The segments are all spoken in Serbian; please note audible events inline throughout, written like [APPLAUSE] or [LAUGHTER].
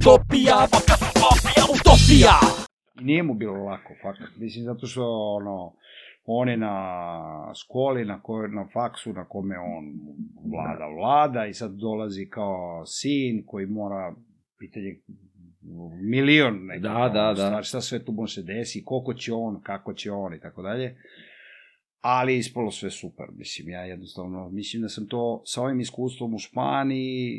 utopija, fakat utopija, utopija. I nije mu bilo lako, fakat. Mislim, zato što, ono, on je na školi, na, kojoj, na faksu na kome on vlada, vlada i sad dolazi kao sin koji mora, pitanje, milion nekako, Da, da, da. Stvar, šta sve tu može se desi, koliko će on, kako će on i tako dalje. Ali je ispalo sve super, mislim, ja jednostavno, mislim da sam to sa ovim iskustvom u Španiji,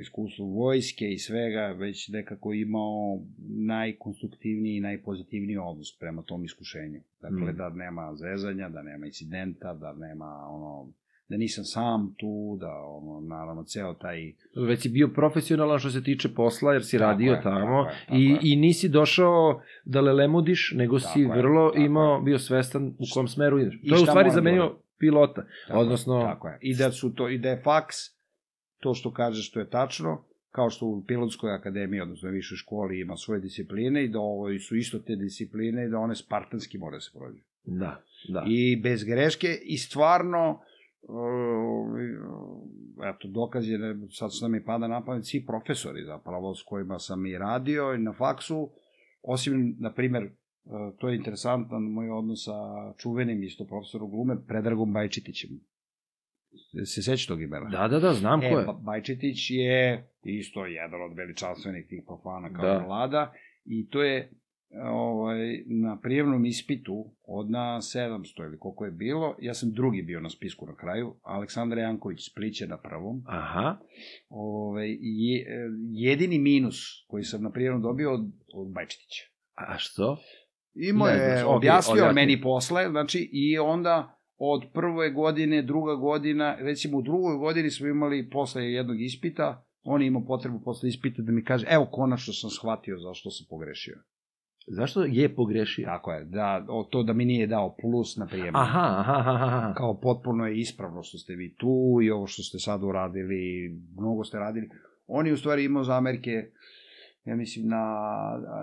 iskustvom vojske i svega, već nekako imao najkonstruktivniji i najpozitivniji odnos prema tom iskušenju. Dakle, Mm. da nema zezanja, da nema incidenta, da nema, ono, da nisam sam tu, da, ono, naravno, ceo taj Već si bio profesionalan što se tiče posla, jer si Tako radio je, tamo tako je, tako i, je. i nisi došao da lelemudiš, nego si Tako je, vrlo tako imao, je. bio svestan u kom smeru ideš. I To je u stvari da zamenio uradim? pilota. Tako, Odnosno- Tako je. I da su to, i da je faks, to što kažeš što je tačno, kao što u pilotskoj akademiji, odnosno višoj školi ima svoje discipline i da ovo su isto te discipline i da one spartanski moraju da se prođu. Da, da. I bez greške i stvarno eto, dokaz je, da sad što mi pada na pamet, svi profesori zapravo s kojima sam i radio i na faksu, osim, na primer, uh, to je interesantan moj odnos sa čuvenim isto profesorom glume, Predragom Bajčitićem. Se seća tog imena? Da, da, da, znam ko E, je. Ba- Bajčetić je isto jedan od veličanstvenih tih profana kao da. vlada i to je ovaj, na prijemnom ispitu od na 700 ili koliko je bilo, ja sam drugi bio na spisku na kraju, Aleksandar Janković spliće na prvom. Aha, Ovaj, je, jedini minus koji sam na prijemnom dobio od, od Bajčetića. a što? Imao je, okej, objasnio objasni. meni posle, znači, i onda od prve godine, druga godina, recimo u drugoj godini smo imali posle jednog ispita, on je imao potrebu posle ispita da mi kaže, evo, konačno sam shvatio zašto sam pogrešio. Zašto je pogrešio? Tako je, da, o, to da mi nije dao plus na prijemu. Aha, aha, aha, aha. Kao potpuno je ispravno što ste vi tu i ovo što ste sad uradili, mnogo ste radili. On je u stvari imao zamerke, ja mislim, na,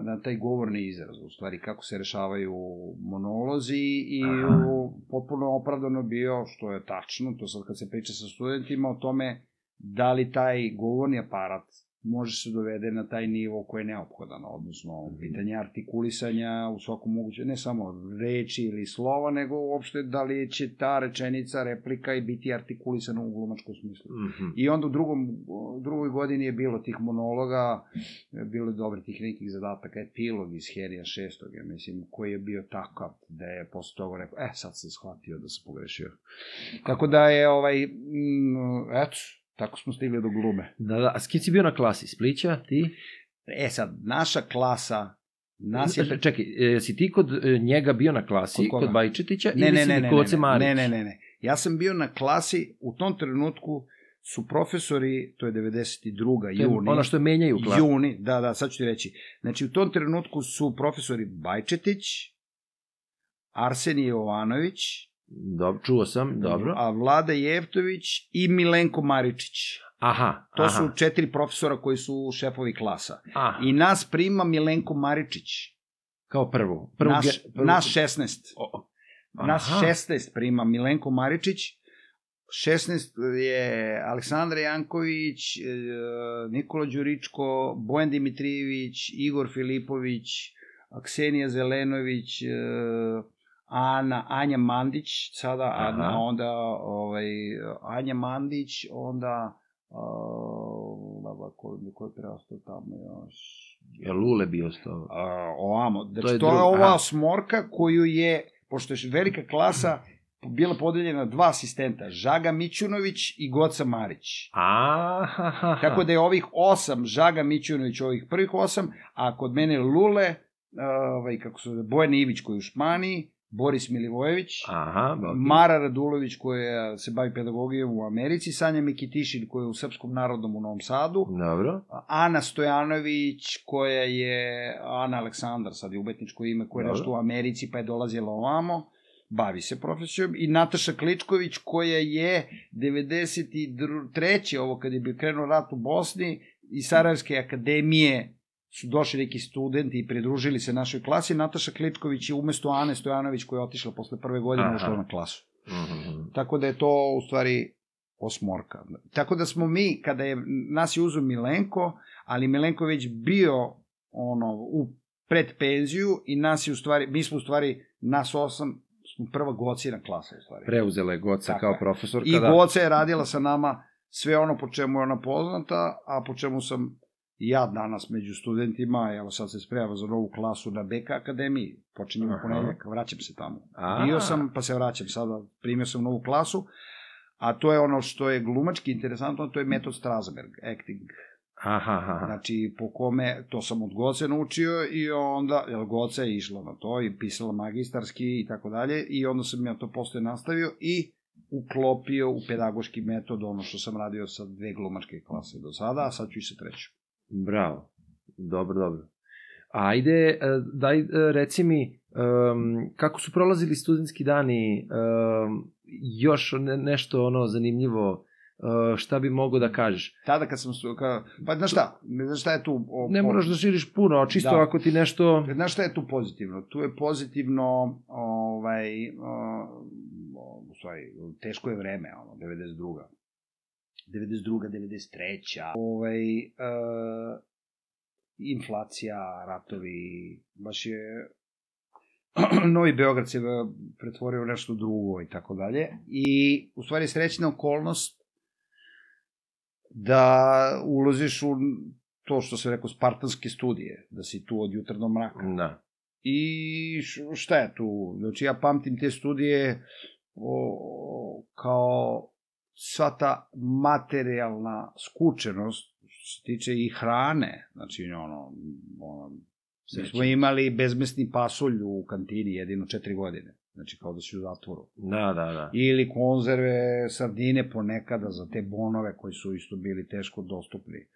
na taj govorni izraz, u stvari kako se rešavaju monolozi i Aha. u, potpuno opravdano bio, što je tačno, to sad kad se priča sa studentima o tome da li taj govorni aparat može se dovede na taj nivo koji je neophodan, odnosno pitanje artikulisanja u svakom moguće, ne samo reči ili slova, nego uopšte da li će ta rečenica, replika i biti artikulisana u glumačkom smislu. Mhm. I onda u drugom, drugoj godini je bilo tih monologa, bilo je dobro tih nekih zadataka, epilog iz Herija šestog, ja mislim, koji je bio takav da je posle toga rekao, e, sad sam shvatio da sam pogrešio. Tako da je, ovaj, mm, eto, tako smo stigli do glume. Da, da, a s kim si bio na klasi? Splića, ti? E sad, naša klasa, nas je... Čekaj, e, si ti kod e, njega bio na klasi, Kod kod? Bajčetića, Ne, ili ne, si ne, ne, kod ne, ne, ne, ne, ne. Ja sam bio na klasi, u tom trenutku su profesori, to je 92. To je juni. Ono što menjaju klasu. Juni, da, da, sad ću ti reći. Znači, u tom trenutku su profesori Bajčetić, Arsenij Jovanović, Dobro, čuo sam, dobro. a Vlada Jevtović i Milenko Maričić. Aha, To aha, su četiri profesora koji su šefovi klasa. aha. I nas prima Milenko Maričić. Kao prvo. prvo Naš, ge- prvo- naš 16. O. Nas Aha. 16 prima Milenko Maričić, 16 je Aleksandar Janković, e, Nikola Đuričko, Bojan Dimitrijević, Igor Filipović, Ksenija Zelenović, e, Ana, Anja Mandić, sada Aha. Ana, onda ovaj, Anja Mandić, onda uh, ko, ko je preostao tamo još? Je Lule bio ostao. A, ovamo. Znači, To je to je ova aha. smorka koju je, pošto je velika klasa, bila podeljena na dva asistenta, Žaga Mićunović i Goca Marić. Aha. Tako da je ovih osam, Žaga Mićunović ovih prvih osam, a kod mene Lule, ovaj, kako se zove, Bojan Ivić koji je u Španiji, Boris Milivojević, Aha. Mara Radulović koja se bavi pedagogijom u Americi, Sanja Mikitišin koja je u Srpskom narodnom u Novom Sadu, Dobro. Ana Stojanović, koja je Ana Aleksandar, sad je ubetničko ime, koja je Dobro. nešto u Americi, pa je dolazila ovamo, bavi se profesijom, i Nataša Kličković, koja je 93. ovo kad je bio krenuo rat u Bosni, iz Sarajevske akademije su došli neki studenti i pridružili se našoj klasi. Nataša Kličković je umesto Ane Stojanović, koja je otišla posle prve godine, Aha. ušla na klasu. Mhm. Tako da je to, u stvari, osmorka. Tako da smo mi, kada je, nas je uzu Milenko, ali Milenko već bio ono, u pred penziju i nas je u stvari, mi smo u stvari, nas osam, smo prva gocina klasa u stvari. Preuzela je Goca Tako kao je. profesorka. I da. Goca je radila sa nama sve ono po čemu je ona poznata, a po čemu sam ja danas među studentima, evo sad se spremam za novu klasu na BK akademiji, počinjem u Aha. ponedjeljak, vraćam se tamo. A. Bio sam, pa se vraćam sada, primio sam novu klasu, a to je ono što je glumački interesantno, to je metod Strasberg, acting. Aha, aha. Znači, po kome, to sam od Goce naučio i onda, jer Goca je išla na to i pisala magistarski i tako dalje, i onda sam ja to posle nastavio i uklopio u pedagoški metod ono što sam radio sa dve glumačke klase do sada, a sad ću i sa treću. Bravo. Dobro, dobro. Ajde, e, daj, e, reci mi, um, kako su prolazili studentski dani, um, još ne, nešto ono zanimljivo, uh, šta bi mogo da kažeš? Tada kad sam, ka, pa znaš šta, znaš šta je tu? O, Ne o- moraš da širiš puno, a čisto Da. ako ti nešto... Znaš šta je tu pozitivno? Tu je pozitivno, ovaj, o, u stvari, teško je vreme, ono, 92. 92. 93. Ovaj, e, inflacija, ratovi, baš je [CLEARS THROAT] Novi Beograd se pretvorio u nešto drugo i tako dalje. I u stvari srećna okolnost da uloziš u to što se rekao spartanske studije, da si tu od jutra do mraka. Da. I šta je tu? Znači ja pamtim te studije o, kao sva ta materijalna skučenost što se tiče i hrane, znači ono, ono mi smo imali bezmesni pasulj u kantini jedino četiri godine, znači kao da si u zatvoru. Da, da, da. Ili konzerve, sardine ponekada za te bonove koji su isto bili teško dostupni.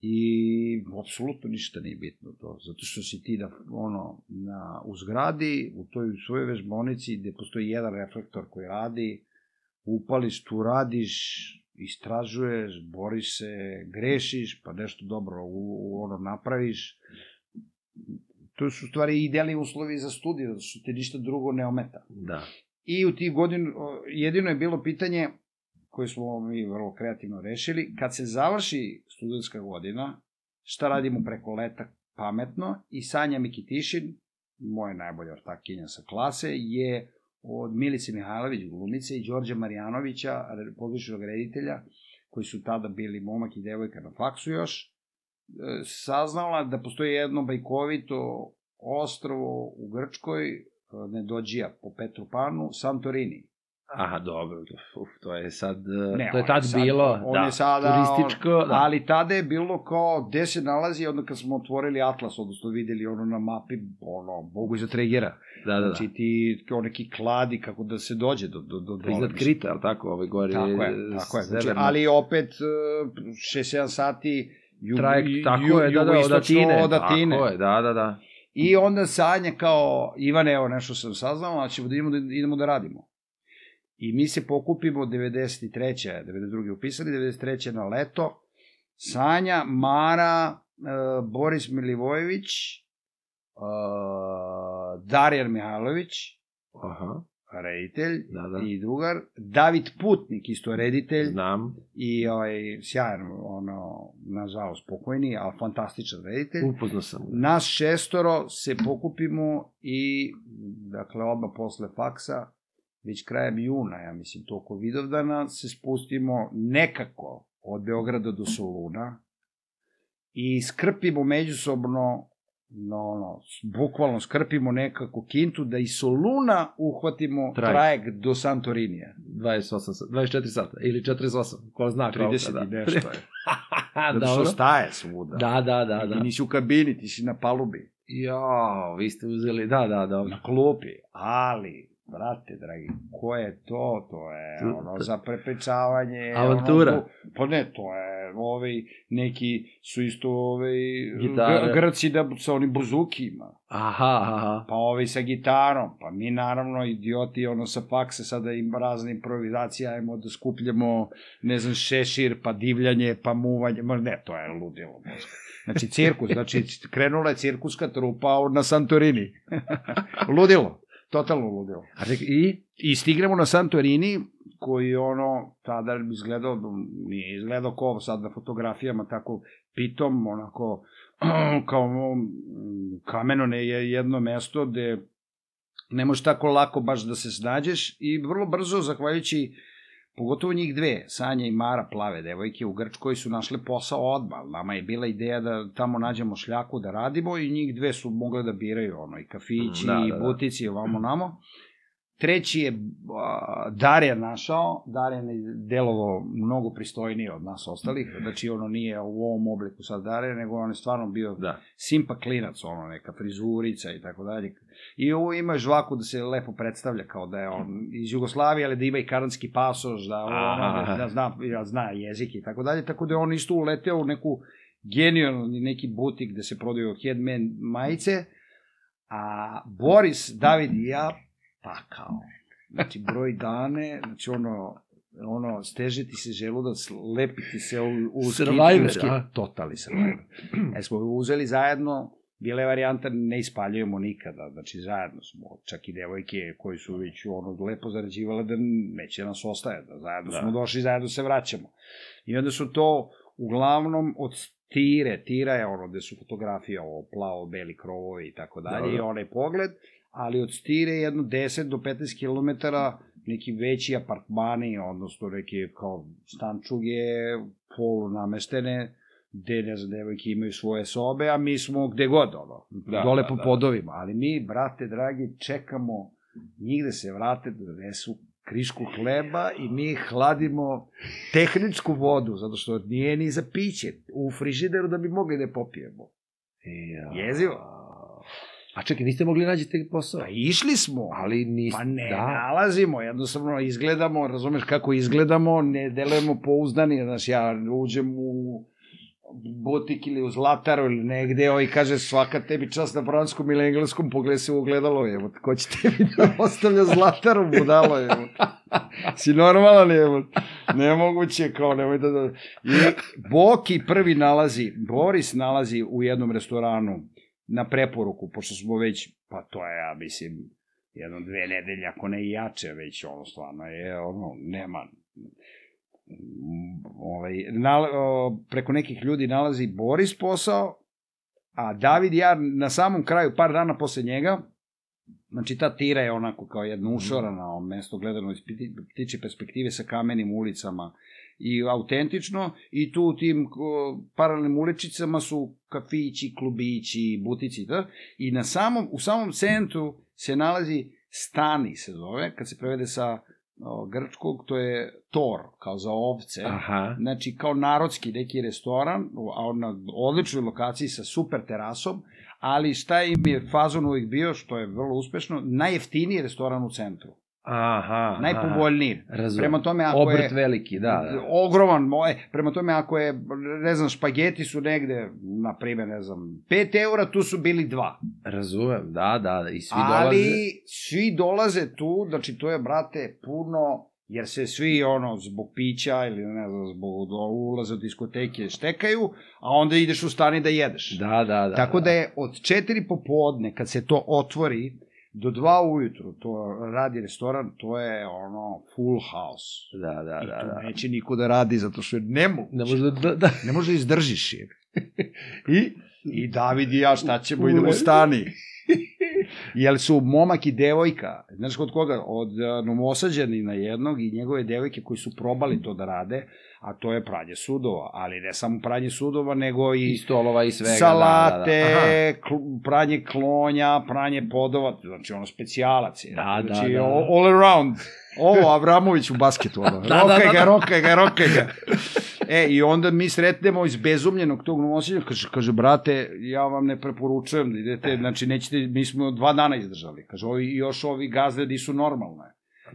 I apsolutno ništa nije bitno to, zato što si ti da, ono, na, u zgradi, u toj svojoj vežbonici gde postoji jedan reflektor koji radi, upališ, tu radiš, istražuješ, boriš se, grešiš, pa nešto dobro u, u ono napraviš. To su stvari idealni uslovi za studije, zato što te ništa drugo ne ometa. Da. I u tih godinu, jedino je bilo pitanje koje smo mi vrlo kreativno rešili, kad se završi studentska godina, šta radimo preko leta pametno i Sanja Mikitišin, moja najbolja ortakinja sa klase, je od Milice Mihajlović, glumice, i Đorđa Marjanovića, re- pozvišnog reditelja, koji su tada bili momak i devojka na faksu još, e, saznala da postoji jedno bajkovito ostrovo u Grčkoj, e, Nedođija po Petru Panu, Santorini. Aha, dobro. Uf, to je sad... e, Ne, to je tad sad- bilo, on da, je sada, turističko, on, da. ali tada je bilo kao gde se nalazi, onda kad smo otvorili Atlas, odnosno videli ono na mapi, ono, Bogu iza Tregera. Da, da, da. Znači ti kao neki kladi kako da se dođe do, do, do To je iznad dole. Krita, ali tako, ove gore... Tako je, tako je. Znači, ali opet 6-7 sati ju, Trajekt, ju- tako ju- je, da, da, od Atine. od Atine. Tako je, da, da, da. I onda Sanja kao, Ivane, evo nešto sam saznao, a ćemo da idemo da, idemo da radimo. I mi se pokupimo 93. 92. upisali, 93. na leto. Sanja, Mara, e, Boris Milivojević, e, Darjan Mihajlović, Aha, reditelj Da, da. i drugar, David Putnik, isto reditelj, znam. i ovaj, sjajan, ono, nažalost pokojni, ali fantastičan reditelj. Upoznao sam. ga. Nas šestoro se pokupimo i, dakle, odmah posle faksa, već krajem juna, ja mislim, toko Vidovdana, se spustimo nekako od Beograda do Soluna i skrpimo međusobno, no, ono, bukvalno skrpimo nekako kintu da iz Soluna uhvatimo Trajekt. trajekt do Santorinija. 28, sa- 24 sata ili 48, ko zna koliko, 30 da. i nešto je. [LAUGHS] Zato što staje svuda. Da, da, da, da. Nisi u kabini, ti si na palubi. Jo, vi ste uzeli, da, da, dobro. na klupi, ali, brate, dragi, ko je to? To je ono za prepričavanje. Avantura. Ono, pa ne, to je, ovi, neki su isto, Gitara. gr Grci da, sa onim buzukima, Aha, aha. pa ovi sa gitarom, pa mi naravno, idioti, ono sa fakse, sada im razne improvizacije, ajmo da skupljamo, ne znam, šešir, pa divljanje, pa muvanje, ma ne, to je ludilo, mozga. Znači, cirkus, znači, krenula je cirkuska trupa na Santorini. [LAUGHS] Ludilo. Totalno ludilo. A čekaj, i? I stignemo na Santorini, koji ono, tada izgledao, nije izgledao kao sad na fotografijama, tako pitom, onako, [CLEARS THROAT] kao mm, kameno je jedno mesto gde ne možeš tako lako baš da se snađeš i vrlo brzo, zahvaljujući pogotovo njih dve, Sanja i Mara, plave devojke u Grčkoj su našle posao odmah. Nama je bila ideja da tamo nađemo šljaku da radimo i njih dve su mogle da biraju ono, i kafići, Da, da, i da. butici, ovamo namo. Treći je a, Darija našao, Darija je delovo mnogo pristojnije od nas ostalih, znači ono nije u ovom obliku sad Darija, nego on je stvarno bio Da. simpa klinac, ono, neka frizurica i tako dalje. I ovo ima žvaku da se lepo predstavlja kao da je on iz Jugoslavije, ali da ima i karanski pasoš, da, ono, Aha. da, da zna, da zna jezik i tako dalje, tako da je on isto uleteo u neku genijalni neki butik gde se prodaju headman majice, a Boris, David i ja, pa kao, znači broj dane, znači ono, ono, stežiti se želudac, lepiti se u, u Survivor, skit, u skit, totali survivor. E smo uzeli zajedno, bila je varijanta ne ispaljujemo nikada, znači zajedno smo, čak i devojke koji su već ono lepo zarađivale da neće nas ostaje, da zajedno Da. smo došli, zajedno se vraćamo. I onda su to uglavnom od tire, tira je ono gde su fotografije o plavo, beli krovovi i tako dalje, Dobro. i onaj pogled, ali od stire jedno 10 do 15 km neki veći apartmani, odnosno neke kao stančuge polu nameštene, gde, ne znam, devojke imaju svoje sobe, a mi smo gde god, ono, Da, dole da, po da. podovima. Ali mi, brate, dragi, čekamo njih da se vrate, da donesu krišku hleba i mi hladimo tehničku vodu, zato što nije ni za piće u frižideru da bi mogli da je popijemo. Ja. Jezivo. A čekaj, niste mogli nađete posao? Pa išli smo, Ali niste... Pa ne, da. nalazimo, jednostavno izgledamo, razumeš kako izgledamo, ne delujemo pouzdani, znaš, ja uđem u butik ili u zlataru ili negde, ovaj kaže svaka tebi čast na franskom ili engleskom, pogled se u ogledalo, evo, ko će tebi da ostavlja zlataru, budalo, evo. Si normalan, evo. Nemoguće, kao, nemoj da... da... I Boki prvi nalazi, Boris nalazi u jednom restoranu na preporuku, pošto smo već, pa to je, ja mislim, jedno, dve nedelje, ako ne i jače, već ono stvarno je, ono, nema, ovaj, nal, o, preko nekih ljudi nalazi Boris posao, a David i ja na samom kraju, par dana posle njega, znači ta tira je onako kao jedno ušorana mesto gledano iz pti- ptiče perspektive sa kamenim ulicama i autentično i tu u tim o, paralelnim uličicama su kafići, klubići, butici da? i na samom, u samom centru se nalazi Stani se zove, kad se prevede sa grčkog, to je Tor, kao za ovce. Aha. Znači, kao narodski neki restoran, a na odličnoj lokaciji sa super terasom, ali šta im je fazon uvijek bio, što je vrlo uspešno, najjeftiniji restoran u centru. Aha. Najpovoljniji. Prema tome, ako Obrt je... veliki, da, da. Ogroman, moje, prema tome, ako je, ne znam, špageti su negde, na primjer, ne znam, 5 eura, tu su bili 2. Razumem, da, da. I svi Ali dolaze. svi dolaze tu, znači to je, brate, puno, jer se svi, ono, zbog pića ili ne znam, zbog ulaza u diskoteke štekaju, a onda ideš u stani da jedeš. Da, da, da. Tako da da je od 4 popodne, kad se to otvori, do 2 ujutru, to radi restoran, to je ono full house. Da, da, I da, tu da. neće niko da radi, zato što je nemoguće. Ne može da, da, da. Ne može da izdržiš je. [LAUGHS] I? I David i ja šta ćemo, idemo u stani. [LAUGHS] Jel su momak i devojka, znaš kod koga? Od novosađanina jednog i njegove devojke koji su probali to da rade, a to je pranje sudova, ali ne samo pranje sudova, nego i I stolova i svega. salate, Da, da, da. Kl- pranje klonja, pranje podova, znači ono specijalac je. Da, da, znači, da. all, all around. Ovo, Avramović u basketu, ono. Da, da, rokaj da, ga, da. rokaj ga, rokaj ga. [LAUGHS] E, i onda mi sretnemo iz bezumljenog tog novosilja, kaže, kaže, brate, ja vam ne preporučujem da idete, znači, nećete, mi smo dva dana izdržali. Kaže, ovi, još ovi gazde nisu normalne.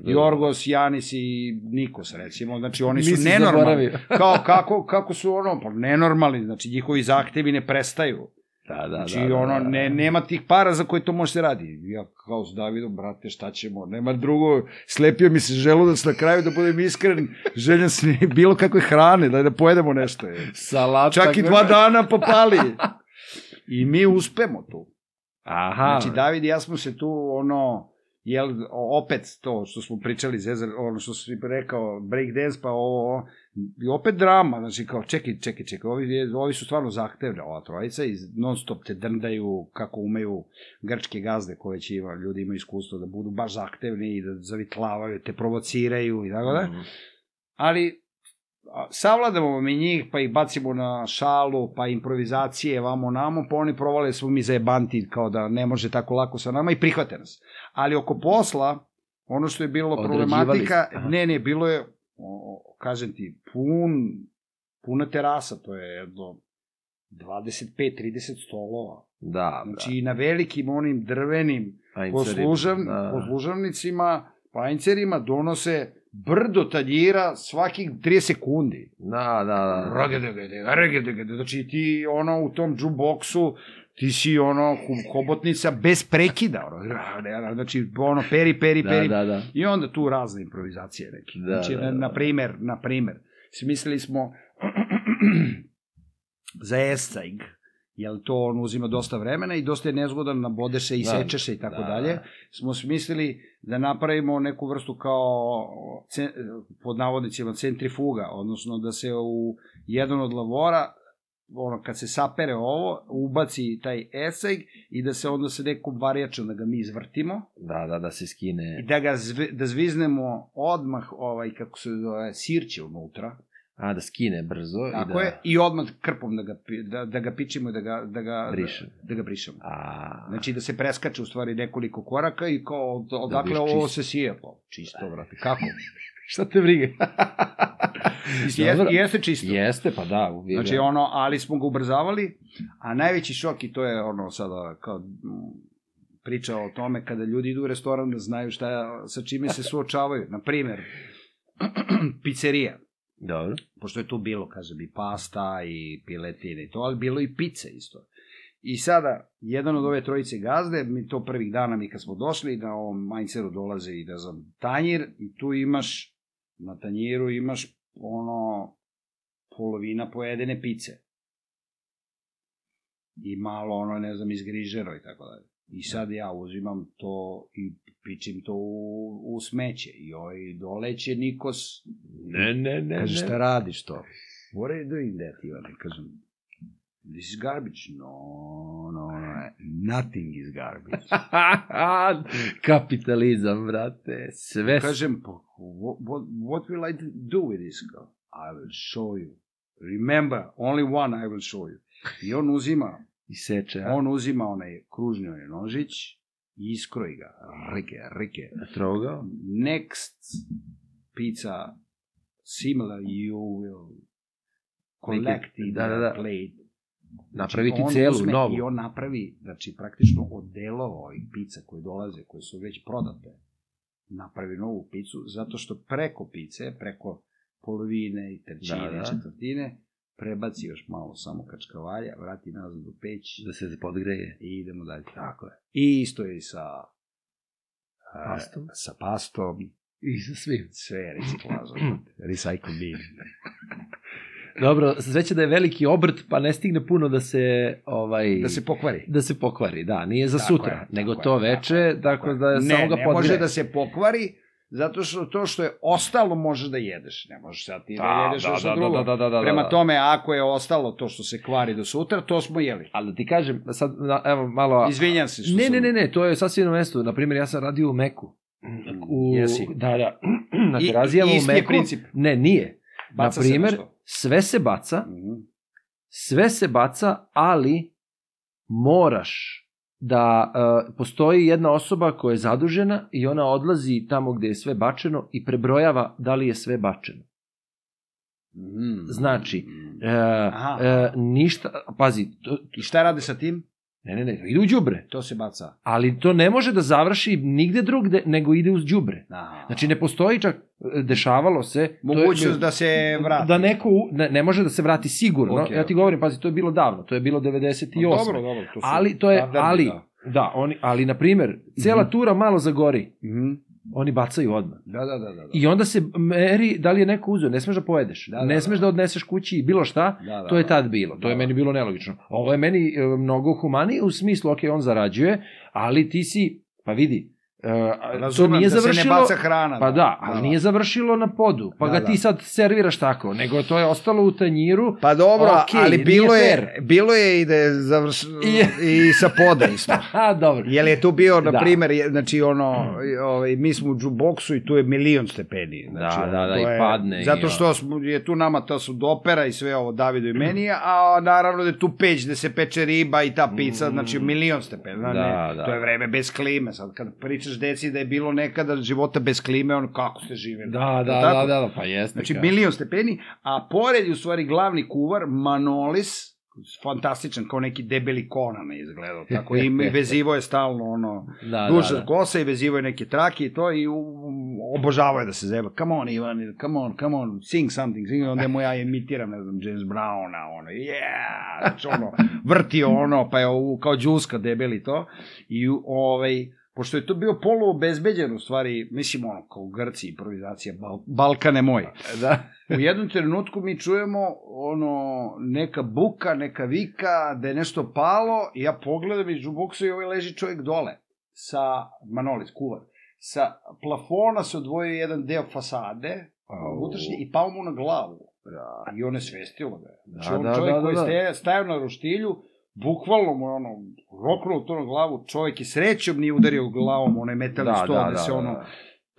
Jorgos, Janis i Nikos, recimo, znači, oni su Nisi nenormalni. zaboravio. Kao, kako, kako su ono, pa nenormalni, znači, njihovi zahtevi ne prestaju. Da, da, Znači, da, da, ono, da, da. ne, nema tih para za koje to može se radi. Ja kao s Davidom, brate, šta ćemo? Nema drugo, slepio mi se želudac na kraju, da budem iskren, [LAUGHS] željan sam i bilo kakve hrane, da, da pojedemo nešto. Je. Salata. Čak i dva dana popali. [LAUGHS] I mi uspemo tu. Aha. Znači, David i ja smo se tu, ono, jel, opet to što smo pričali, Zezar, ono što si rekao, break dance, pa ovo, i opet drama, znači kao, čekaj, čekaj, čekaj, ovi, ovi su stvarno zahtevne, ova trojica, i non stop te drndaju kako umeju grčke gazde koje će ima, ljudi imaju iskustvo da budu baš zahtevni i da zavitlavaju, te provociraju i tako da, ali savladamo mi njih, pa ih bacimo na šalu, pa improvizacije, vamo namo, pa oni provale smo mi zajebanti kao da ne može tako lako sa nama i prihvate nas. Ali oko posla, ono što je bilo problematika, ne, ne, bilo je, o, o, kažem ti, pun, puna terasa, to je jedno 25-30 stolova. Da, Znači, i na velikim onim drvenim da. poslužav, da. poslužavnicima, panjcerima donose brdo tanjira svakih 30 sekundi. Da, da, da. Znači ti ono u tom jukeboxu ti si ono hobotnica bez prekida. Ono, znači ono peri, peri, Da, peri. da, da. I onda tu razne improvizacije neke. Da, znači, da, na, da. na primer, na primer, smislili smo [CLEARS THROAT] za escajg, jer to on uzima dosta vremena i dosta je nezgodan, nabode se i Da, seče se i tako da, dalje. da. Smo smislili da napravimo neku vrstu kao, pod navodnicima, centrifuga, odnosno da se u jedan od lavora ono, kad se sapere ovo, ubaci taj esajg i da se onda sa nekom varijačom da ga mi izvrtimo Da, da, da se skine. i da ga zve, da zviznemo odmah ovaj kako se zove sirće unutra A, da skine brzo. tako i da... je i odmah krpom da ga da, da ga pičimo i da ga da ga Brišemo. da, da ga brišemo A, znači da se preskače u stvari nekoliko koraka i kao od, odakle Dobiješ ovo se sije pa čisto brate kako šta te briga? [LAUGHS] Jeste, jeste čisto Jeste, pa da. uvijek. Znači ono, ali smo ga ubrzavali, a najveći šok i to je ono sada kao priča o tome kada ljudi idu u restoran da znaju šta, sa čime se suočavaju. Na primer, [CLEARS THROAT] pizzerija. Dobro. Pošto je tu bilo, kažem, i pasta i piletine i to, ali bilo i pice isto. I sada, jedan od ove trojice gazde, mi to prvih dana mi kad smo došli, na ovom Mainzeru dolaze i da znam, tanjir i tu imaš, na tanjiru imaš ono, polovina pojedene pice. I malo ono, ne znam, izgriženo i tako dalje. I sad ja uzimam to i pičim to u, u smeće. I ovaj doleće Nikos, Ne, ne, ne. Kaže, šta radiš to? What are you doing that, Ivane? Kažem, this is garbage. No, no, no, nothing is garbage. [LAUGHS] Kapitalizam, brate. Sve Kažem, what, what, what will I do with this? Kao, I will show you. Remember, only one I will show you. I on uzima, i seče. a? on uzima onaj kružni onaj nožić i iskroji ga. Rike, rike. Trogao? Next pizza similar you will collect in Da, da, da. plate. Napraviti on celu, uzme novu. I on napravi, znači, praktično od delova ovih pica koje dolaze, koje su već prodate, napravi novu picu, zato što preko pice, preko polovine i trećine, Da, da. četvrtine, prebaci još malo samo kačkavalja, vrati nazad u peć Da se podgreje. i idemo dalje. Tako je. I isto je i sa a, Pastom? sa pastom, I sa svim. sve je reciklaža. [CLEARS THROAT] Recycle bin. Dobro, sveće da je veliki obrt, pa ne stigne puno da se ovaj Da se pokvari. da se pokvari, da, nije za Tako sutra, je, nego to je, veče, tako da ne, samo ga ne podgreje. može da se pokvari, zato što to što je ostalo može da jedeš. Ne možeš sad ti da, Da, jedeš da, nešto da, da, drugo. da, da, da, Prema da. tome, ako je ostalo to što se kvari do sutra, to smo jeli. Ali da ti kažem, sad, na- evo, malo... Izvinjam se što Ne, sam... ne, ne, ne, to je sasvim na mestu. Naprimjer, ja sam radio u Meku. U, Jesi. Da, da. [CLEARS THROAT] Na I- terazijama u isti je Meku. princip. Ne, nije. Baca na se primer, nešto. Sve se baca, Mhm. sve se baca, ali moraš da uh, postoji jedna osoba koja je zadužena i ona odlazi tamo gde je sve bačeno i prebrojava da li je sve bačeno. Mhm. Znači, Aha. e, ništa, pazi, to, I šta rade sa tim? Ne, ne, ne, ide u đubre. To se baca. Ali to ne može da završi nigde drugde, nego ide uz đubre. Aha. Znači, ne postoji čak, e, dešavalo se... to je- Mogućnost da se vrati. Da neko, ne, ne može da se vrati sigurno. Ok, ja ti ok. govorim, pazi, to je bilo davno, to je bilo 98. Dobro, dobro. To su ali to je, ali, da. da, oni, ali, na primer, cela Mhm. tura malo zagori, Mhm. Oni bacaju odmah. Da, da, da, da. da. I onda se meri da li je neko uzeo, ne smeš da pojedeš, Da, da, ne da. smeš da odneseš kući bilo šta, Da, da, to je da. tad bilo, to Da, je da. meni bilo nelogično. Ovo je meni e, mnogo humanije u smislu, ok, on zarađuje, ali ti si, pa vidi, Uh, to Razumem nije da se završilo... ne baca hrana. Pa da, ali nije završilo na podu, pa Da, ga da. ti sad serviraš tako, nego to je ostalo u tanjiru. Pa dobro, Okej, ali bilo je, fair. bilo je i da je završ... i sa poda isto. [LAUGHS] Aha, dobro. Jel je tu bio, na Da. primer, je- znači ono, ovaj, mi smo u džuboksu i tu je milion stepeni. Znači, Da, da, da, to i je- padne Zato što smo, je tu nama to su dopera i sve ovo Davidu i meni, a naravno da je tu peć gde se peče riba i ta pizza, znači milion stepeni. Da, Mm. Da, ne, da. To je vreme bez klime. Sad kad pričaš deci da je bilo nekada života bez klime, on kako ste živeli? Da, da, tako? da, da, pa jeste. Znači, kao. milion stepeni, a pored je u stvari glavni kuvar, Manolis, fantastičan, kao neki debeli kona me izgledao, tako i [LAUGHS] vezivo je stalno ono, da, duže da, da. kosa i vezivo je neke trake i to i u, obožavao je da se zeba. Come on, Ivan, come on, come on, sing something, sing, onda mu ja imitiram, ne znam, James Browna, ono, yeah, znači ono, vrti ono, pa je ovo, kao džuska debeli to, i ovaj, pošto je to bio polu obezbeđen u stvari, mislim ono, kao Grci, improvizacija, Bal Balkane moj. [LAUGHS] Da. U jednom trenutku mi čujemo ono, neka buka, neka vika, da je nešto palo i ja pogledam iz džuboksa i ovaj leži čovjek dole sa, Manolis, kuvar, sa plafona se odvojio jedan deo fasade, Au. unutrašnje, i pao mu na glavu. I on je svestilo ga. Znači, Da, on da, čovjek da, da, koji da. ste, stajao na roštilju, bukvalno mu je ono, roknulo to na glavu, čovjek je srećom nije udario glavom, onaj metalni Da, stol, da, da, se da, ono, da.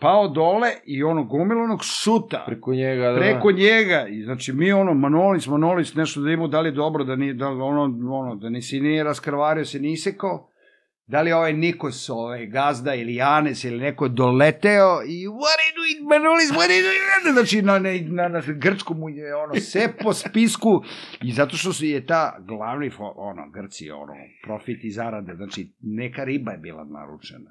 pao dole i ono gomilanog šuta Preko njega, da. preko njega i znači mi ono Manolis Manolis nešto da imamo da li je dobro da ni da ono ono da ni se nije raskrvario se ni isekao da li ovaj Nikos ovaj gazda ili Janes ili neko doleteo i what Manolis what you doing znači na, na, na, na grčkom mu je ono sve po spisku i zato što su je ta glavni ono Grci ono profit i zarade znači neka riba je bila naručena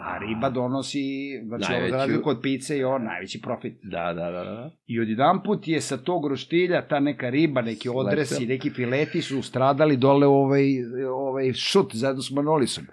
a riba donosi, znači ovo za Najveću. razliku od pice i on najveći profit. Da, da, da, da. I odjedan put je sa tog roštilja ta neka riba, neki odresi, neki fileti su stradali dole u ovaj, ovaj šut zajedno s Manolisom.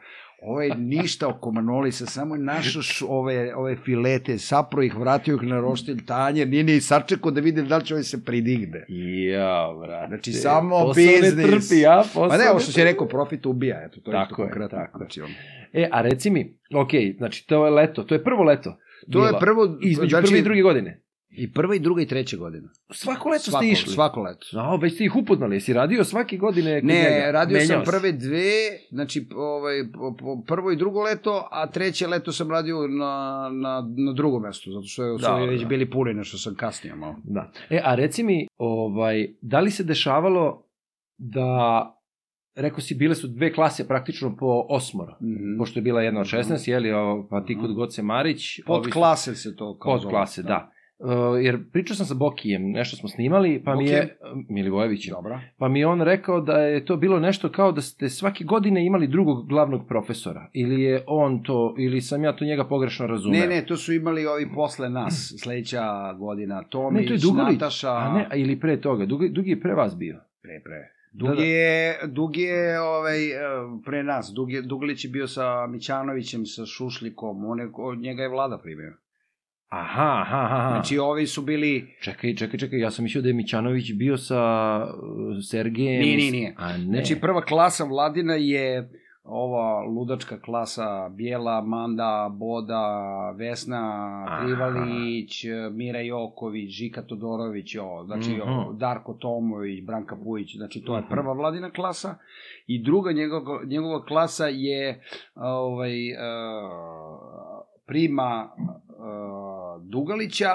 Ovaj ništa oko Manolisa, samo je našao ove, ove filete, sapro ih, vratio ih na roštilj tanjer, nije ni sačekao da vidi da li će ovaj se pridigne. Ja, brate. Znači, samo Posao ne biznis. trpi, ja, posao Pa ne, ovo što ne si rekao, profit ubija, eto, to je Tako je, konkretno. tako je. Znači, ono. E, a reci mi, ok, znači to je leto, to je prvo leto. To je bilo. prvo, Između znači, prve i druge godine. I prva i druga i treća godina. Svako leto svako, ste išli. Svako leto. No, već ste ih upoznali, jesi radio svake godine Ne, njega? radio sam Menjao si? prve dve, znači ovaj, prvo i drugo leto, a treće leto sam radio na, na, na drugo mesto, zato što su Da, da, već da. bili puni, nešto sam kasnije malo. Da. E, a reci mi, ovaj, da li se dešavalo da, rekao si, bile su dve klase praktično po osmora, Mm pošto je bila jedna od 16, jeli, o, pa ti kod Goce Marić. Pod ovi klase se to kao Pod klase, da. Uh, jer pričao sam sa Bokijem, nešto smo snimali, pa mi je, Bokijem? Milivojevićem, Dobra. pa mi je on rekao da je to bilo nešto kao da ste svake godine imali drugog glavnog profesora, ili je on to, ili sam ja to njega pogrešno razumeo. Ne, ne, to su imali ovi posle nas, sledeća godina, Tomić, ne, to je Dugović, Nataša, a ne, ili pre toga, Dugi, Dugi je pre vas bio. pre, pre. Da, Dugi da. je, Dugi je ovaj, eh, pre nas, Dugi, Duglić je bio sa Mićanovićem, sa Šušlikom, on je, njega je vlada primio. Aha, aha, aha. Znači, ovi su bili, Čekaj, čekaj, čekaj, ja sam mislio da je Mićanović bio sa uh, Sergejem. Nije, nije, nije. A ne. Znači, prva klasa Vladina je ova ludačka klasa Bijela, Manda, Boda, Vesna. Trivalić, Mira Joković, Žika Todorović, o, znači Mhm. o, Darko Tomović, Branka Pujić, znači to je Mhm. prva Vladina klasa i druga njegova, njegova klasa je ovaj, uh, prima uh, Dugalića,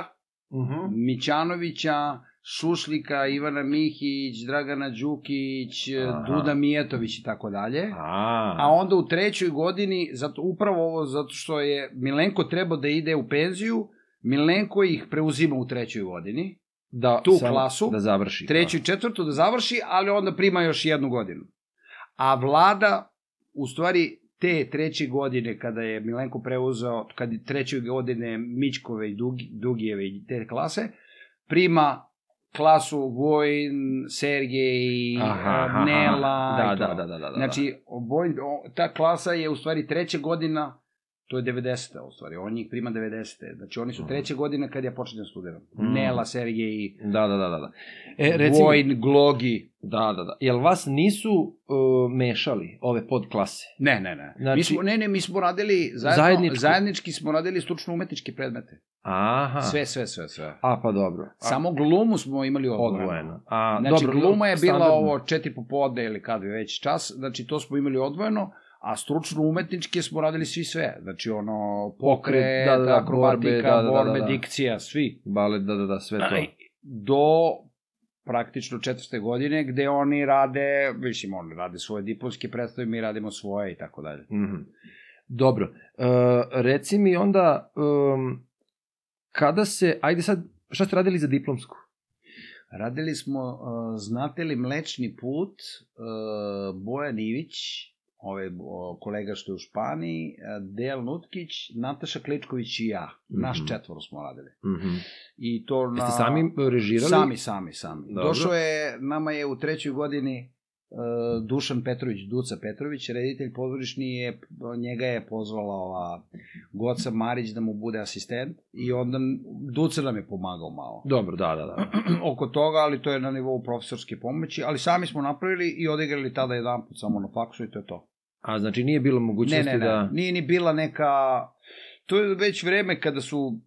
Uh-huh. Mićanovića, Šušlika, Ivana Mihić, Dragana Đukić, Aha. Duda Mijetović i tako dalje. A, A onda u trećoj godini, zato, upravo ovo zato što je Milenko trebao da ide u penziju, Milenko ih preuzima u trećoj godini, da, tu samo klasu, Da završi. treću i četvrtu da završi, ali onda prima još jednu godinu. A vlada, u stvari, te treće godine, kada je Milenko preuzeo, kad je treće godine Mićkove i Dugi, Dugijeve i te klase, prima klasu Vojn, Sergej, Aha, aha, Nela da, i to. da, da, da, da, da. Znači, Vojn, ta klasa je u stvari treća godina To je 90. u stvari, on njih prima 90. Znači oni su Mhm. treće godine kad ja počinjem studiram. Mhm. Nela, Sergej, Da, da, da, da. da. E, recimo, Vojn, Glogi. da, da, da. Jel vas nisu uh, mešali ove podklase? Ne, ne, ne. Znači- mi smo, ne, ne, mi smo radili zajedno, Zajedničko? zajednički smo radili stručno-umetničke predmete. Aha. Sve, sve, sve, sve. A, pa dobro. A, Samo glumu smo imali odvojeno. odvojeno. A, Znači, dobro, gluma je bila standardno. ovo četiri popodne ili kad je već čas, znači to smo imali odvojeno, a stručno umetničke smo radili svi sve. Znači ono, pokret, da, da, da, akrobatika, borbe, da, da, da, borbe, da. dikcija, svi. Balet, da, da, da, sve to. Do praktično četvrte godine, gde oni rade, mislim, oni rade svoje diplomske predstave, mi radimo svoje i tako dalje. Mhm. Dobro. Uh, reci mi onda, um, kada se, ajde sad, šta ste radili za diplomsku? Radili smo, uh, znate li, Mlečni put, uh, Bojan Ivić, ovaj o, kolega što je u Španiji, uh, Del Nutkić, Nataša Kličković i ja. Naš Mhm. četvoro smo radili. Mhm. I to na... Jeste sami režirali? Sami, sami, sami. Dobro. Došao je, nama je u trećoj godini uh, Dušan Petrović, Duca Petrović, reditelj pozorišni je, njega je pozvala ova Goca Marić da mu bude asistent i onda Duca nam je pomagao malo Dobro, da, da, da. [CLEARS THROAT] oko toga, ali to je na nivou profesorske pomoći, ali sami smo napravili i odigrali tada jedan put samo na faksu i to je to. A znači nije bilo Ne, mogućnosti ne, ne, da... nije ni bila neka... To je već vreme kada su...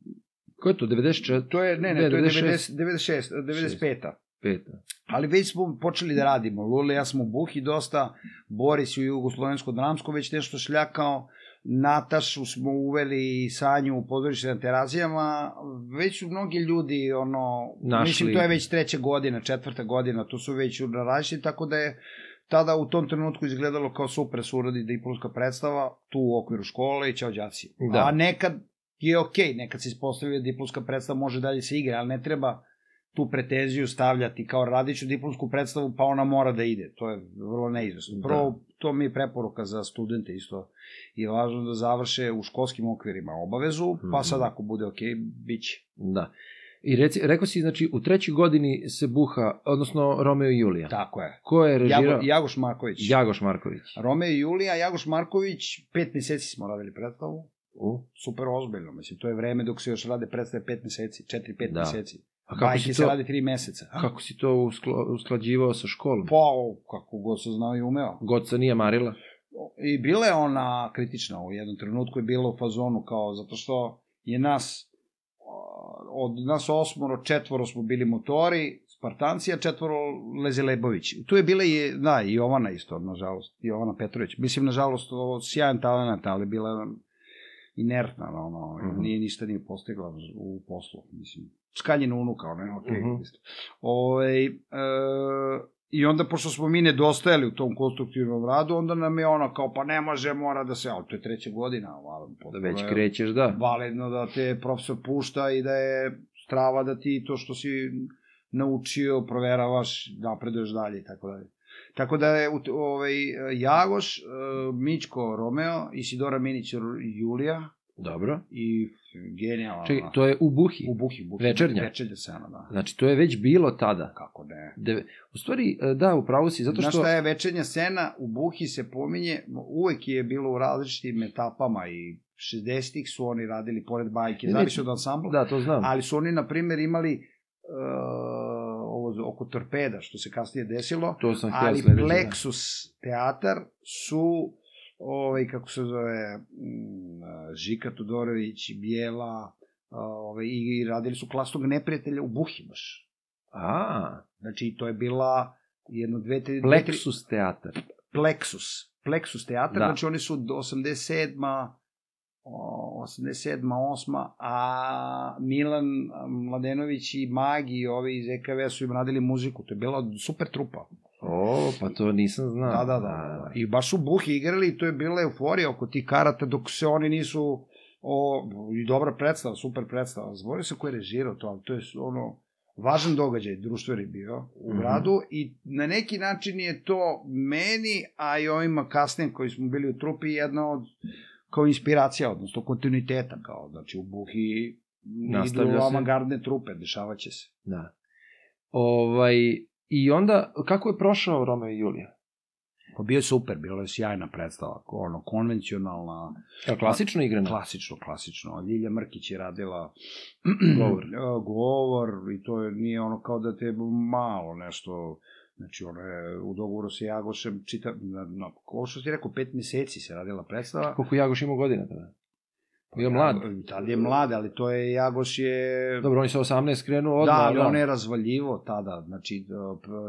Ko je to, 94? To je, ne, ne, to je 96. 90, 96, 95. Peta. Ali već smo počeli da radimo. Lule, ja smo Buhi dosta, Boris u Jugoslovensko dramsko već nešto šljakao, Natašu smo uveli i Sanju u pozorište na terazijama, već su mnogi ljudi, ono, Našli. mislim, to je već treća godina, četvrta godina, to su već različiti, tako da je tada u tom trenutku izgledalo kao super se uradi diplomska predstava tu u okviru škole i ćao đaci. Da. A nekad je okej, nekad se ispostavlja da diplomska predstava može dalje se igra, ali ne treba tu pretenziju stavljati kao radiću diplomsku predstavu, pa ona mora da ide. To je vrlo neizvesno. Da. Prvo, to mi je preporuka za studente isto. Je važno da završe u školskim okvirima obavezu, pa Mhm. sad ako bude okej, bit će. Da. I reci, rekao si, znači, u trećoj godini se buha, odnosno Romeo i Julija. Tako je. Ko je režirao? Jago, Jagoš Marković. Jagoš Marković. Romeo i Julija, Jagoš Marković, pet meseci smo radili predstavu. U? Super ozbiljno, mislim, to je vreme dok se još rade predstave pet meseci, četiri, pet Da. meseci. A kako Bajke si se to, radi tri meseca. A? kako si to uskla, usklađivao sa školom? Pa, kako god se znao i umeo. Goca nije marila? I bila je ona kritična u jednom trenutku je bila u fazonu kao zato što je nas od nas osmoro četvoro smo bili motori Spartanci, a četvoro Leze Lebović. Tu je bila i, da, i Jovana isto, nažalost, Jovana Petrović. Mislim, nažalost, ovo sjajan talent, ali bila je inertna, ono, Mhm. nije ništa nije postigla u poslu, mislim. Skanjena unuka, je okej. Okay, Ove, e, I onda, pošto smo mi nedostajali u tom konstruktivnom radu, onda nam je ono kao, pa ne može, mora da se, ali to je treća godina, ali Da potpuno već je krećeš, da. validno da te profesor pušta i da je strava da ti to što si naučio, proveravaš, napreduješ dalje i tako dalje. Tako da je ovaj, Jagoš, e, Mićko Romeo, Isidora Minić Julija Dobro. i genijalno. Čekaj, to je u Buhi. U Buhi, Buhi. Večernja? Večernja scena, da. Znači, to je već bilo tada. Kako ne. Deve... U stvari, e, da, upravo si, zato Znaš što... šta je večernja scena? U Buhi se pominje, uvek je bilo u različitim etapama i 60-ih su oni radili pored bajke, zavisi od ansambla. Da, to znam. ali su oni, na primjer, imali uh, ovo oko torpeda, što se kasnije desilo, To sam ali sledeće. da. Plexus teatar su, ovaj, kako se zove, mm, Žika Todorović, Bijela, ovaj, i radili su klasnog neprijatelja u Buhi baš. A, Znači, to je bila jedno, dve, tri... Plexus teatar. Plexus. Plexus teatar, Da. znači oni su do 87 o, 87 8 a Milan Mladenović i Magi i ovi iz EKV su im radili muziku, to je bila super trupa. O, pa to nisam znao. Da, da, da. I baš su Buhi igrali i to je bila euforija oko tih karata dok se oni nisu o, i dobra predstava, super predstava. Zborio se ko je režirao to, ali to je ono važan događaj, društveni bio u Mhm. gradu i na neki način je to meni, a i ovima kasnije koji smo bili u trupi, jedna od kao inspiracija, odnosno kontinuiteta, kao, znači u Buhi Nastavlja idu avangardne trupe, dešavaće se. Da. Ovaj, I onda, kako je prošao Romeo i Julija? Pa bio je super, bila je sjajna predstava, ono, konvencionalna, Evo, klasično igrano. klasično, klasično. Ljilja Mrkić je radila [CLEARS THROAT] Govor. e, govor i to je, nije ono kao da te malo nešto, znači ono je u dogovoru sa Jagošem, čita, na, na, ko što ti rekao, pet meseci se radila predstava. Koliko Jagoš ima godina tada? Bio mlad. Tad je mlad, ali to je, Jagoš je... Dobro, on je sa 18 krenuo odmah. Da, ali on je razvaljivo tada, znači,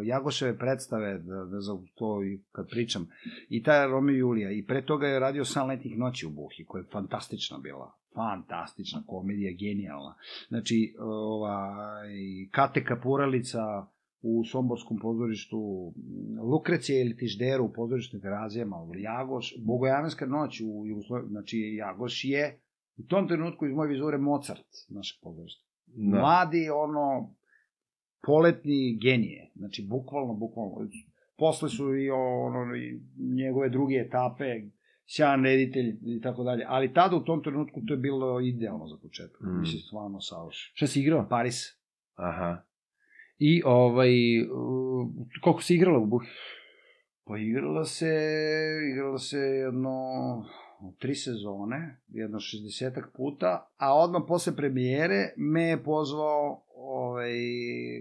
Jagoševe predstave, da, da za to kad pričam, i ta Romeo i Julija, i pre toga je radio San letnih noći u Buhi, koja je fantastična bila, fantastična komedija, genijalna. Znači, ovaj, Kate Kapuralica u Somborskom pozorištu, Lukrecija ili Tižderu u pozorištu Terazijama, Jagoš, Bogojamenska noć u Jugoslaviji, znači Jagoš je u tom trenutku iz moje vizure Mozart našeg pozorišta Da. mladi, ono, poletni genije. Znači, bukvalno, bukvalno. Posle su i, ono, i njegove druge etape, sjajan reditelj i tako dalje. Ali tada u tom trenutku to je bilo idealno za početak. Mm. Mislim, stvarno savršen. Šta si igrao? Paris. Aha. I ovaj, uh, koliko si igrala u Buhi? Pa igrala se, igrala se jedno tri sezone, jedno 60 puta, a odmah posle premijere me je pozvao ovaj,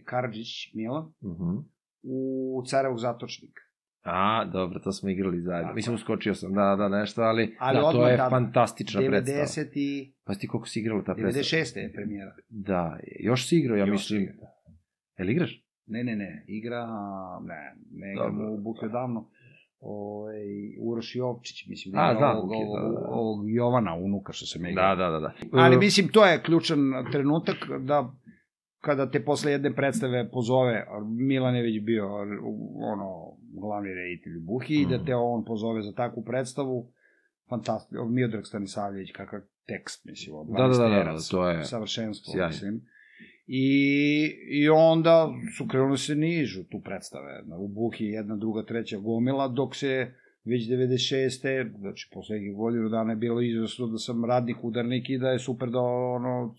Karadžić Milan Uh -huh. u Carevog zatočnika. A, dobro, to smo igrali zajedno. Tako Mislim, uskočio sam, da, da, nešto, ali, Ali da, to je tada, fantastična predstava. 90 i Pa ti koliko si igrala ta predstava? 96. je premijera. Da, još si igrao, ja Još mislim. igram. Jel igraš? Ne, ne, ne, igra, ne, ne igram u Buke davno. Ovaj, Uroš Jovčić, mislim, A, igra znam, ovog, da, ovog, da, da. ovog Jovana, unuka što se me igra. Da, da, da. da. Ali mislim, to je ključan trenutak da kada te posle jedne predstave pozove, Milan je već bio ono, glavni reditelj u Buhi, da Mhm. te on pozove za takvu predstavu, fantastično, Miodrag Stanisavljević, kakav tekst, mislim, od Da, da, da, da, Terac, to je savršenstvo, sjajno. mislim. I, I onda su krenuli se nižu tu predstave. Na- U Buhi jedna, druga, treća gomila, dok se već 96. znači poslednjih godinu dana je bilo izvesno da sam radnik, udarnik i da je super da ono,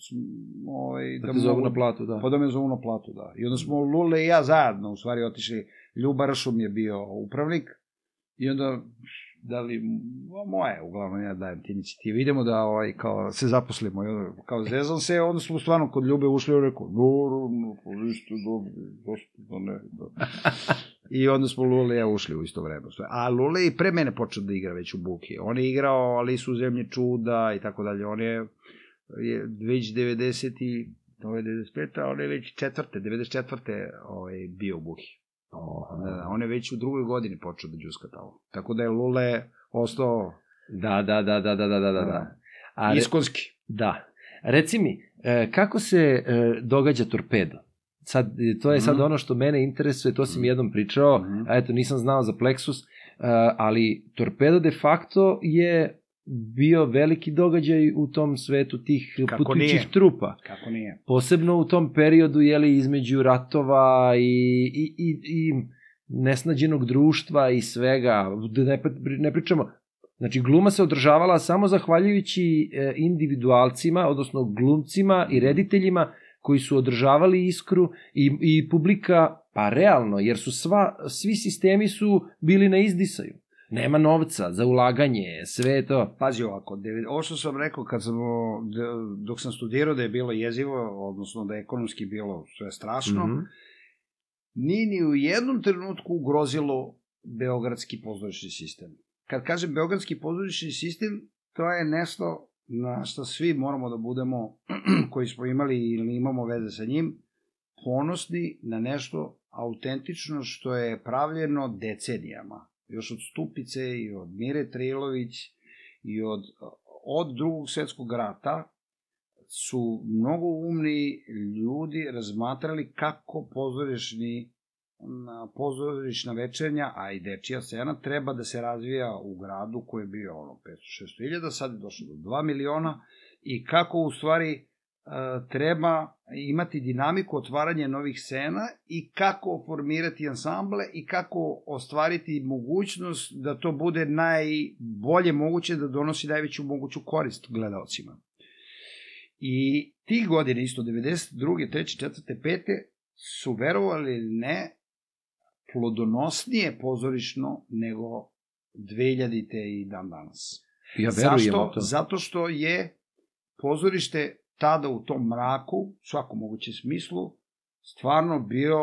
ovaj, Da te zovu na platu, da. Pa da me zovu na platu, da. I onda smo Lule i ja zajedno, u stvari, otišli. Ljuba Ršum je bio upravnik i onda da li, mo- moje, uglavnom ja dajem ti inicijative, idemo da ovaj, kao, se zaposlimo, kao zezam se, onda smo stvarno kod Ljube ušli i rekao, naravno, pa vi ste dobri, gospodo, ne, da. I onda smo Lule i ja ušli u isto vreme. A Lule i pre mene počeo da igra već u Buki. On je igrao Alisu u zemlji čuda i tako dalje. On je, je već 90 i ovo je 95. a on je već četvrte, 94. Ovaj, bio u Buhi. Oha. Da, da, on je već u drugoj godini počeo da džuska tamo. Tako da je Lule ostao Da, da, da, da, da, da, da, da. A, re, iskonski. da. Reci mi, e, kako se e, događa torpedo? Sad, e, to je sad Mhm. ono što mene interesuje, to si mi jednom pričao, Mhm. a eto, nisam znao za Plexus, ali torpedo de facto je bio veliki događaj u tom svetu tih Kako putujućih nije? trupa. Kako nije? Posebno u tom periodu, jeli, između ratova i, i, i, i nesnađenog društva i svega, da ne, ne pričamo, znači gluma se održavala samo zahvaljujući e, individualcima, odnosno glumcima i rediteljima koji su održavali iskru i, i publika, pa realno, jer su sva, svi sistemi su bili na izdisaju. Nema novca za ulaganje, sve je to. Pazi ovako, ovo što sam rekao kad sam, dok sam studirao da je bilo jezivo, odnosno da je ekonomski bilo sve strašno, Mhm. nije ni u jednom trenutku ugrozilo beogradski pozorišni sistem. Kad kažem beogradski pozorišni sistem, to je nešto na što svi moramo da budemo, [CLEARS THROAT] koji smo imali ili imamo veze sa njim, ponosni na nešto autentično što je pravljeno decenijama. Još od Stupice i od Mire Trilović i od, od drugog svetskog rata su mnogo umni ljudi razmatrali kako pozorišni na pozorišna večernja, a i dečija scena treba da se razvija u gradu koji je bio ono 500-600 hiljada, sad je došlo do 2 miliona i kako u stvari treba imati dinamiku otvaranja novih scena i kako formirati ansamble i kako ostvariti mogućnost da to bude najbolje moguće da donosi najveću moguću korist gledalcima. I tih godina, isto 92. 3. 4. 5. su verovali ili ne, plodonosnije pozorišno nego 2000-te i dan danas. Ja verujem Zašto? to. Zato što je pozorište tada u tom mraku, u svakom mogućem smislu, stvarno bio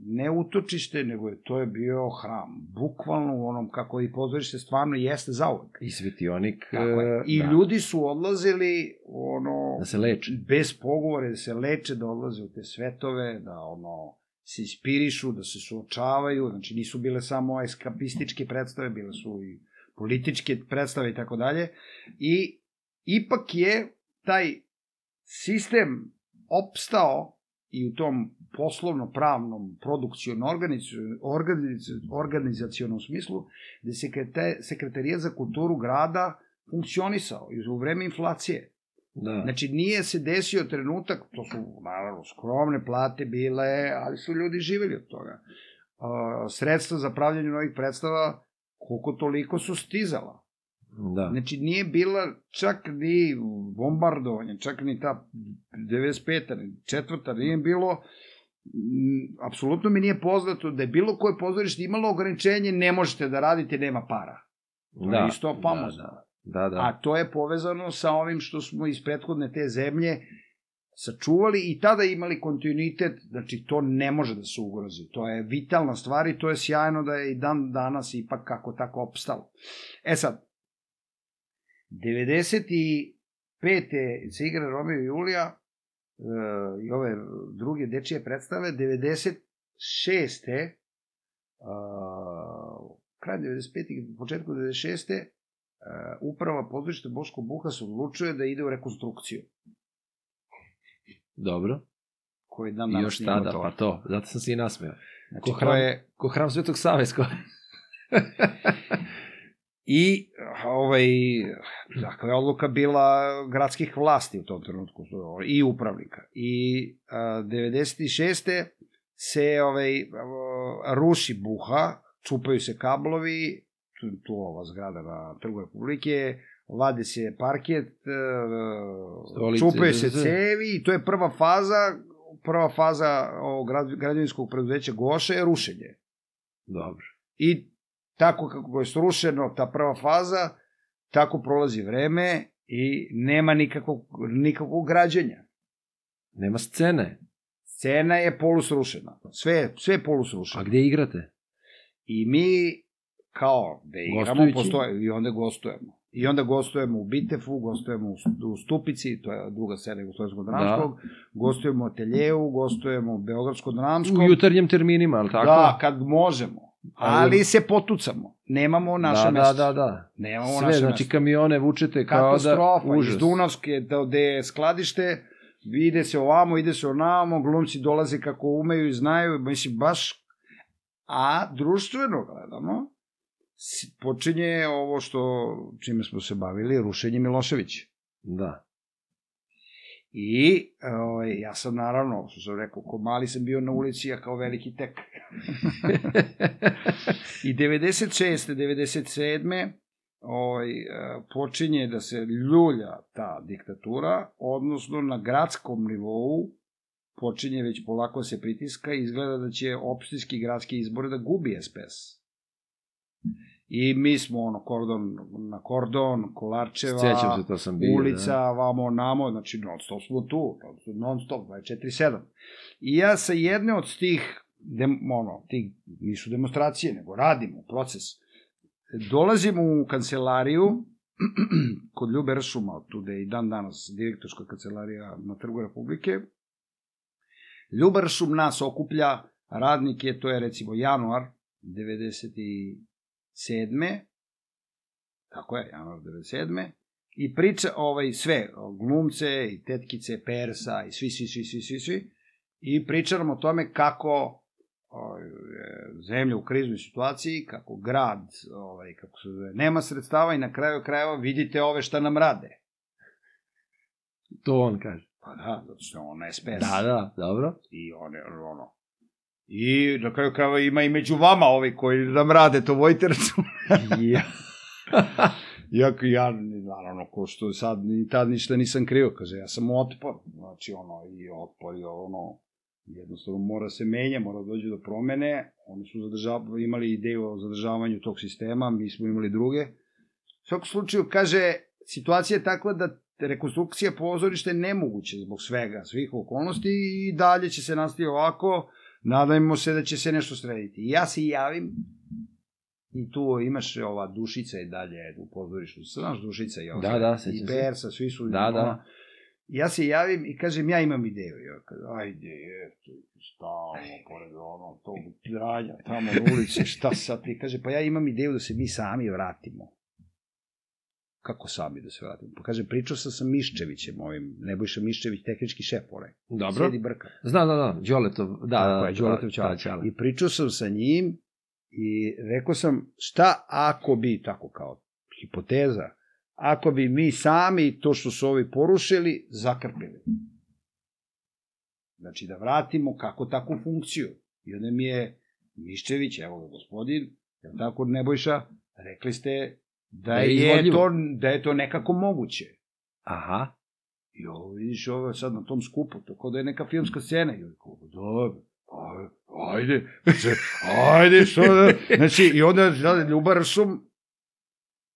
ne utočište, nego je to je bio hram. Bukvalno u onom kako i pozorište stvarno jeste zauvek. I svetionik. Je. e, I da, ljudi su odlazili ono Da se leče. bez pogovore, da se leče, da odlaze u te svetove, da ono se inspirišu, da se suočavaju, znači nisu bile samo eskapističke predstave, bile su i političke predstave i tako dalje. I ipak je taj sistem opstao i u tom poslovno-pravnom, produkcijno organizacijonom smislu, gde se sekrete, sekretarija za kulturu grada funkcionisao i u vreme inflacije. Da. Znači, nije se desio trenutak, to su, naravno, skromne plate bile, ali su ljudi živeli od toga. Sredstva za pravljanje novih predstava, koliko toliko su stizala. Da. Znači, nije bila čak ni bombardovanje, čak ni ta 95. ni četvrta, nije bilo, m, apsolutno mi nije poznato da je bilo koje pozorište imalo ograničenje, ne možete da radite, nema para. To je isto famozno. Da, da. da. A to je povezano sa ovim što smo iz prethodne te zemlje sačuvali i tada imali kontinuitet, znači to ne može da se ugrozi. To je vitalna stvar i to je sjajno da je i dan danas ipak kako tako opstalo. E sad, 95. se igra Romeo i Julija i ove druge dečije predstave, 96. Uh, kraj 95. početku 96. Uh, uprava pozorišta Boško Buha se odlučuje da ide u rekonstrukciju. Dobro. Koji dan danas još tada, gotova. pa to. Zato sam se i nasmeo. Znači, ko to hram- je, Ko hram Svetog Save. I ovaj, je odluka bila gradskih vlasti u tom trenutku i upravnika. I a, 96. se ovaj, ruši buha, čupaju se kablovi, tu, tu ova zgrada na Trgu Republike, vade se parket, e, Stolice, čupaju se sve. cevi i to je prva faza, prva faza ovog građevinskog preduzeća Goša je rušenje. Dobro. I tako kako je srušeno ta prva faza, tako prolazi vreme i nema nikakvog, nikakvog građenja. Nema scene. Scena je polusrušena. Sve, sve je polusrušeno. A gde igrate? I mi kao da igramo, Gostujući? postoje, i onda gostujemo. I onda gostujemo u Bitefu, gostujemo u, u Stupici, to je druga scena Jugoslovenskog dramskog, gostujemo u Ateljevu, gostujemo u Beogradskog dramskom. U jutarnjim terminima, ali tako? Da, kad možemo. Ali- Ali se potucamo. Nemamo naše da, mesto. da, da, da. Nemamo Sve, naše znači mesto. kamione vučete kao da... Katastrofa. Iz Dunavske, da, gde je skladište, ide se ovamo, ide se onamo, glumci dolaze kako umeju i znaju, mislim, baš... A društveno gledano, počinje ovo što, čime smo se bavili, rušenje Miloševića. Da. I ovaj, ja sam naravno, što sam rekao, ko mali sam bio na ulici, a kao veliki tek. [LAUGHS] I 96. 97. Ovaj, e, počinje da se ljulja ta diktatura, odnosno na gradskom nivou počinje već polako se pritiska i izgleda da će opštinski gradski izbor da gubi SPS. I mi smo ono kordon na kordon, Kolarčeva, Sjećam se, to sam bio. ulica, Da. vamo, namo, znači non stop smo tu, non stop, 24-7. I ja sa jedne od tih, dem, ono, tih, nisu demonstracije, nego radimo, proces, dolazimo u kancelariju, [CLEARS THROAT] kod Ljube Ršuma, tu gde je i dan danas direktorska kancelarija na Trgu Republike, Ljuba Ršum nas okuplja, radnike, to je recimo januar 97. Tako je, januar 97. I priča ovaj sve, glumce i tetkice, Persa i svi, svi, svi, svi, svi, svi. I priča nam o tome kako ovaj, je zemlja u kriznoj situaciji, kako grad, ovaj, kako se zove, nema sredstava i na kraju krajeva vidite ove šta nam rade. To on kaže. Pa da, zato što je on SPS. Da, da, dobro. I one, ono, I na kraju krajeva ima i među vama ovi koji nam rade, to vojte računa. ja. [LAUGHS] Iako ja, naravno, ko što sad ni tad ništa nisam krio, kaže, ja sam otpor, znači, ono, i otpor, i ono, Jednostavno mora se menja, mora da dođe do promene. Oni su imali ideju o zadržavanju tog sistema, mi smo imali druge. U svakom slučaju, kaže, situacija je takva da rekonstrukcija pozorišta je nemoguća zbog svega, svih okolnosti i dalje će se nastaviti ovako, nadajmo se da će se nešto srediti. I ja se javim i tu imaš ova Dušica i dalje u pozorištu, znaš Dušica i ova, Da, da, i. Bersa, svi su, Da, da. ja se javim i kažem, ja imam ideju. Ja kažem, ajde, je, stalno, pored ono, tog dranja, tamo na ulici, šta sad ti? Kaže, pa ja imam ideju da se mi sami vratimo. Kako sami da se vratimo? Pa kaže, pričao sam sa Miščevićem, ovim, Nebojša Miščević, tehnički šef, onaj. Dobro. Sedi brka. Znam, da, da, Đoletov, da, da, Tako da, je, Đoletov da. I pričao sam sa njim i rekao sam, šta ako bi, tako kao hipoteza, ako bi mi sami to što su ovi porušili, zakrpili. Znači da vratimo kako takvu funkciju. I onda mi je Miščević, evo ga gospodin, je tako Nebojša, rekli ste da Da je izvodljivo. to, da je to nekako moguće. Aha. I ovo, vidiš, ovo sad na tom skupu, tako da je neka filmska scena. I ovo, kao, dobro, aj- ajde, ajde, što da... [LAUGHS] Znači, i onda da, Ljuba Rsum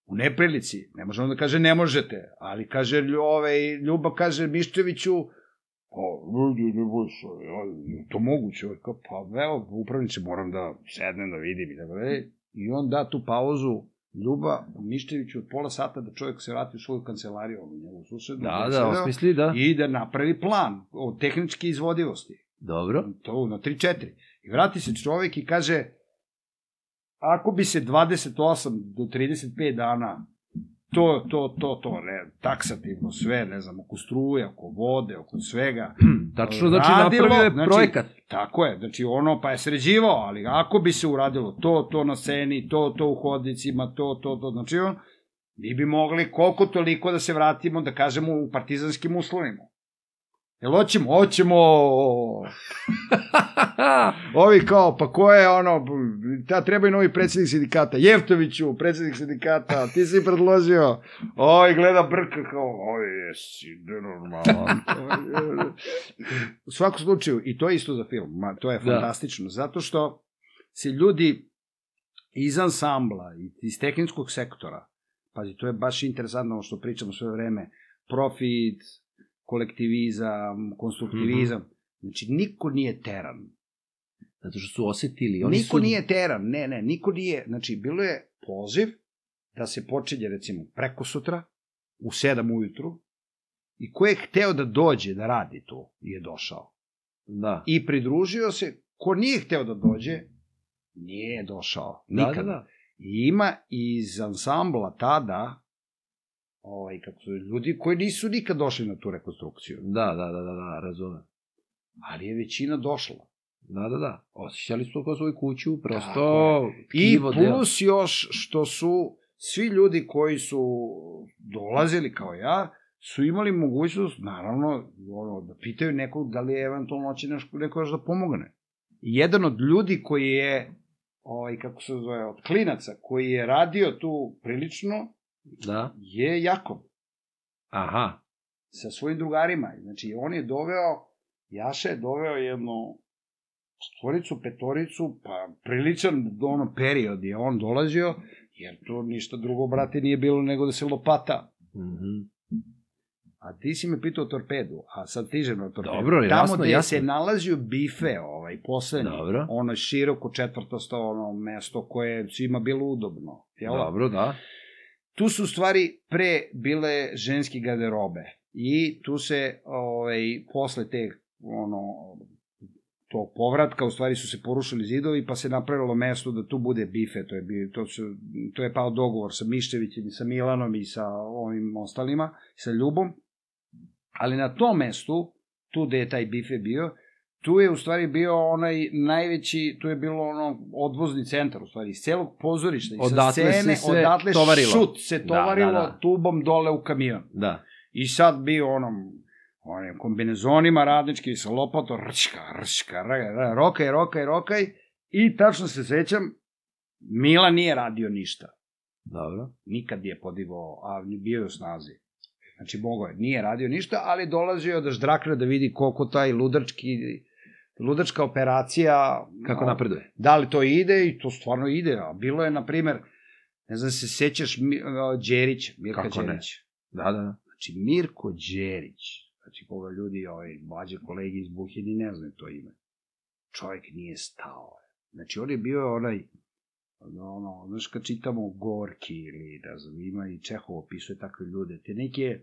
u neprilici, ne može on da kaže ne možete, ali kaže Lju- ovaj, Ljuba kaže Miščeviću, pa, ljudi, ne boj se, je to moguće, ovaj, kao, pa, evo, upravniče, moram da sednem da vidim i tako dalje. I on da tu pauzu, Ljuba Miščeviću od pola sata da čovjek se vrati u svoju kancelariju, ono, njegovu susednu. Da, da, sedeo, osmisli, da. i da napravi plan o tehničke izvodivosti. Dobro. To na 3-4. I vrati se čovek i kaže, ako bi se 28 do 35 dana to, to, to, to, ne, taksativno sve, ne znam, oko struje, oko vode, oko svega, [CLEARS THROAT] Tačno, znači Radilo, napravio je znači- projekat. Tako je, znači ono pa je sređivao, ali ako bi se uradilo to, to na sceni, to, to u hodnicima, to, to, to, znači on, mi bi mogli koliko toliko da se vratimo, da kažemo, u partizanskim uslovima. Jel hoćemo? Hoćemo! [LAUGHS] Ovi kao, pa ko je ono, ta treba i novi predsednik sindikata, Jeftoviću, predsednik sindikata, ti si predložio, oj, gleda brka kao, oj, jesi, nenormalan. [LAUGHS] U svakom slučaju, i to je isto za film, ma, to je Da. fantastično, zato što se ljudi iz ansambla, iz tehničkog sektora, pazi, to je baš interesantno što pričamo sve vreme, profit, kolektivizam, konstruktivizam, Mhm. znači niko nije teran. Zato što su osetili. Oni Niko su... nije teran, ne, ne, niko nije, znači bilo je poziv da se počinje recimo preko sutra, u 7 ujutru, i ko je hteo da dođe da radi to, je došao. Da. I pridružio se, ko nije hteo da dođe, nije došao. Da, Nikada. da, da. I ima iz ansambla tada, ovaj, kako su, ljudi koji nisu nikad došli na tu rekonstrukciju, Da, da, da, da, da, razumem. ali je većina došla. Da, da, da. Osjećali su to kao svoju kuću, prosto I tkivo deo. plus još što su svi ljudi koji su dolazili kao ja, su imali mogućnost, naravno, ono, da pitaju nekog da li je eventualno će nešto, neko još da pomogne. Jedan od ljudi koji je, ovaj, kako se zove, od klinaca, koji je radio tu prilično, Da. je Jakob Aha. sa svojim drugarima. Znači, on je doveo, Jaša je doveo jednu stvoricu, petoricu, pa priličan ono period je on dolazio, jer to ništa drugo, brate, nije bilo nego da se lopata. Mhm. A ti si me pitao o torpedu, a sad stižem na torpedu. Dobro, Tamo jasno, gde jasno. se nalazio bife, ovaj, poslednji, Dobro. ono široko četvrtosto ono mesto koje je svima bilo udobno. Jel? Dobro, da. Tu su stvari pre bile ženske garderobe i tu se ovaj posle te ono tog povratka u stvari su se porušili zidovi pa se napravilo mesto da tu bude bife. To je to su to je pao dogovor sa Miščevićem i sa Milanom i sa ovim ostalima sa Ljubom. Ali na tom mestu tu gde je taj bife bio tu je u stvari bio onaj najveći, tu je bilo ono odvozni centar u stvari, iz celog pozorišta, i sa Odatle se scene, sve odatle tovarilo. šut se Da, tovarilo da, da. tubom dole u kamion. Da. I sad bio onom, onim kombinezonima radnički sa lopatom, rčka, rčka, ra- rokaj, rokaj, rokaj, i tačno se sećam, Mila nije radio ništa. Dobro. Nikad je podigao, a bio je u snazi. Znači, mogo je, nije radio ništa, ali dolazio je da ždrakne da vidi koliko taj ludački ludačka operacija... Kako a, napreduje? Da li to ide i to stvarno ide, a bilo je, na primer, ne znam se sećaš Đerića, Mirka Kako ne? Đerića. Da, da, da. Znači, Mirko Đerić, znači koga ljudi, ovaj, mlađe kolegi iz Buhini ne znaju to ime. Čovjek nije stao. Znači, on je bio onaj, ono, znaš kad čitamo Gorki ili, ne znam, ima i Čehov opisuje takve ljude, te neke,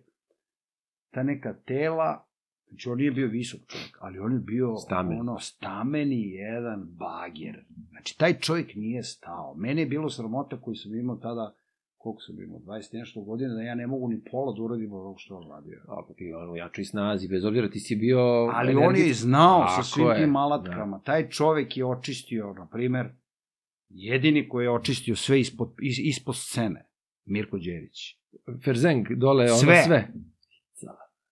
ta neka tela, znači on nije bio visok čovjek, ali on je bio Stamen. ono, stameni jedan bager. Znači, taj čovjek nije stao. Mene je bilo sramota koji sam imao tada, koliko sam imao, 20 nešto godina, da ja ne mogu ni pola da uradim ono što on radio. A, pa ti ono, u jačoj snazi, bez obzira ti si bio... Ali on je znao sa Tako svim je, tim alatkama. Taj čovek je očistio, na primer, jedini koji je očistio sve ispod, is, ispod scene. Mirko Đerić. Ferzeng, dole, ono Sve.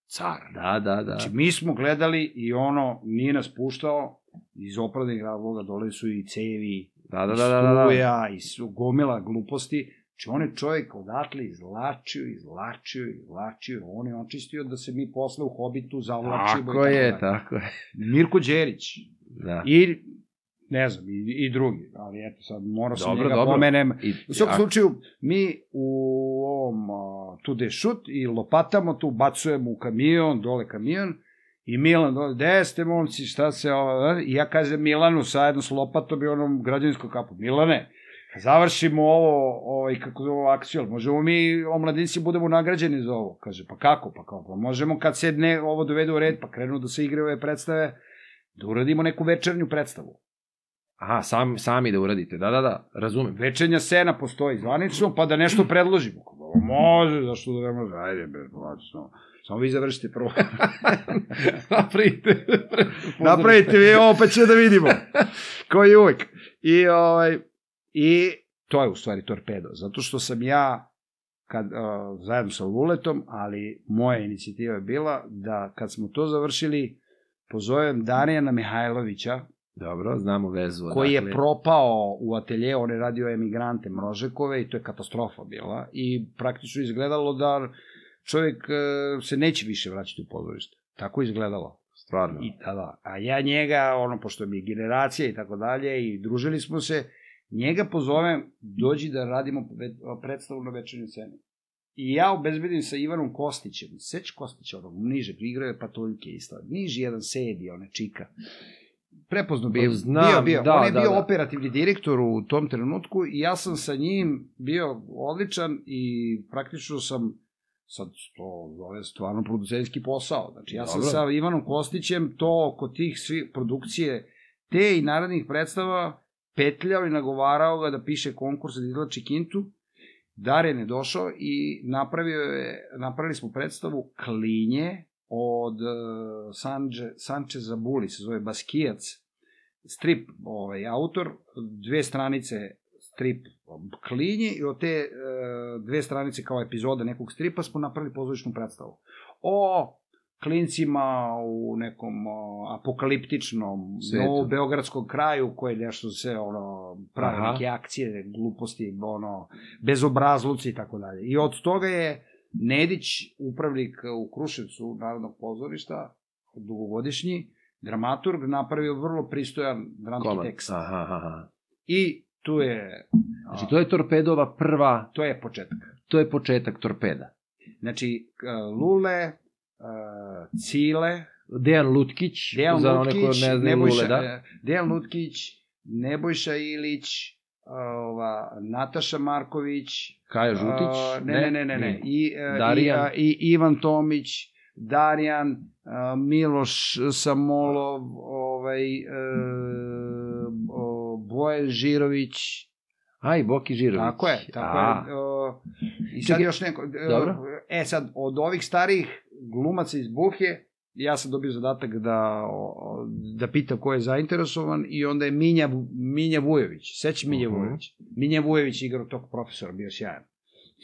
Car. Da, da, da. Znači, mi smo gledali i ono, nije nas puštao, iz opravdanih razloga dole su i cevi, Da, da, i da, da, da, da. struja, i su gomila gluposti. Znači, on je čovjek odatle izlačio, izlačio, izlačio, on je očistio da se mi posle u Hobitu zavlačimo. Tako je, tako je. Mirko Đerić. Da. I, ne znam, i, i drugi, ali eto sad morao sam Dobro, njega dobro. pomenem. I, U svakom slučaju, mi u ovom uh, tu de šut i lopatamo tu, bacujemo u kamion, dole kamion, i Milan dole, gde ste momci, šta se ovo, i ja kažem Milanu zajedno s lopatom i onom građanskom kapom, Milane, završimo ovo, ovaj, kako zove ovo akciju, jel možemo mi, omladinci, budemo nagrađeni za ovo. Kaže, pa kako, pa kao, pa možemo kad se ne, ovo dovede u red, pa krenu da se igre ove predstave, da uradimo neku večernju predstavu. Aha, sam, sami da uradite, da, da, da, razumem. Večernja scena postoji zvanično, pa da nešto predložimo. Kao, "Pa Može, zašto da ne može? Ajde, be, znači, samo, vi završite prvo. [LAUGHS] Napravite. Napravite vi ovo, pa će da vidimo. Kao i uvek. I, ovaj, I to je u stvari torpedo, zato što sam ja kad, uh, zajedno sa Luletom, ali moja inicijativa je bila da kad smo to završili, pozovem Darijana Mihajlovića, Dobro, znamo vezu. koji je odakle. propao u atelje, on je radio emigrante Mrožekove i to je katastrofa bila. I praktično izgledalo da čovjek e, se neće više vraćati u pozorište. Tako je izgledalo. Stvarno. I da, da. A ja njega, ono, pošto mi je generacija i tako dalje, i družili smo se, njega pozovem, dođi da radimo predstavu na večernjoj sceni. I ja obezbedim sa Ivanom Kostićem, seć Kostića, onog niže, igrao je patuljke isto, niži jedan sedi, one čika. Prepozno bio, Znam, bio, bio. da, On je da, bio da. operativni direktor u tom trenutku i ja sam sa njim bio odličan i praktično sam sad to zove stvarno producentski posao. Znači ja sam Dobro. sa Ivanom Kostićem to oko tih svi produkcije te i narodnih predstava petljao i nagovarao ga da piše konkurs da izlači kintu. Darjen je došao i napravio je, napravili smo predstavu Klinje od uh, Sanče, Sanče Zabuli, se zove Baskijac, strip ovaj, autor, dve stranice strip Klinje i od te uh, dve stranice kao epizoda nekog stripa smo napravili pozorišnu predstavu. O klincima u nekom o, apokaliptičnom novo beogradskom kraju koji nešto se ono prave Aha. neke akcije, gluposti, ono bezobrazluci i tako dalje. I od toga je Nedić, upravnik u Kruševcu Narodnog pozorišta, dugogodišnji, dramaturg, napravio vrlo pristojan dramski Komad. tekst. Aha, aha. I tu je, Znači, to je torpedova prva, to je početak. to je početak torpeda. Znači, k- Lule, uh, Cile, Dejan Lutkić, Dejan za one koji Lutkić, ne znaju Nebojša, Lule, da? e, Dejan Lutkić, Nebojša Ilić, ova, Nataša Marković, Kaja Žutić? a, ne, ne, ne, ne, ne, i, e, Darijan. i, a, i Ivan Tomić, Darijan, a, Miloš Samolov, ovaj, e, Bojan Žirović, A, i Boki Žirović. Tako je, tako A, je. O, I sad Čekaj, još neko. e, dobro. E sad, od ovih starijih glumaca iz Buhe, ja sam dobio zadatak da, da pitam ko je zainteresovan i onda je Minja, Minja Vujović. Seći Minja Mhm. Vujović. Minja Vujović igrao tog profesora, bio sjajan.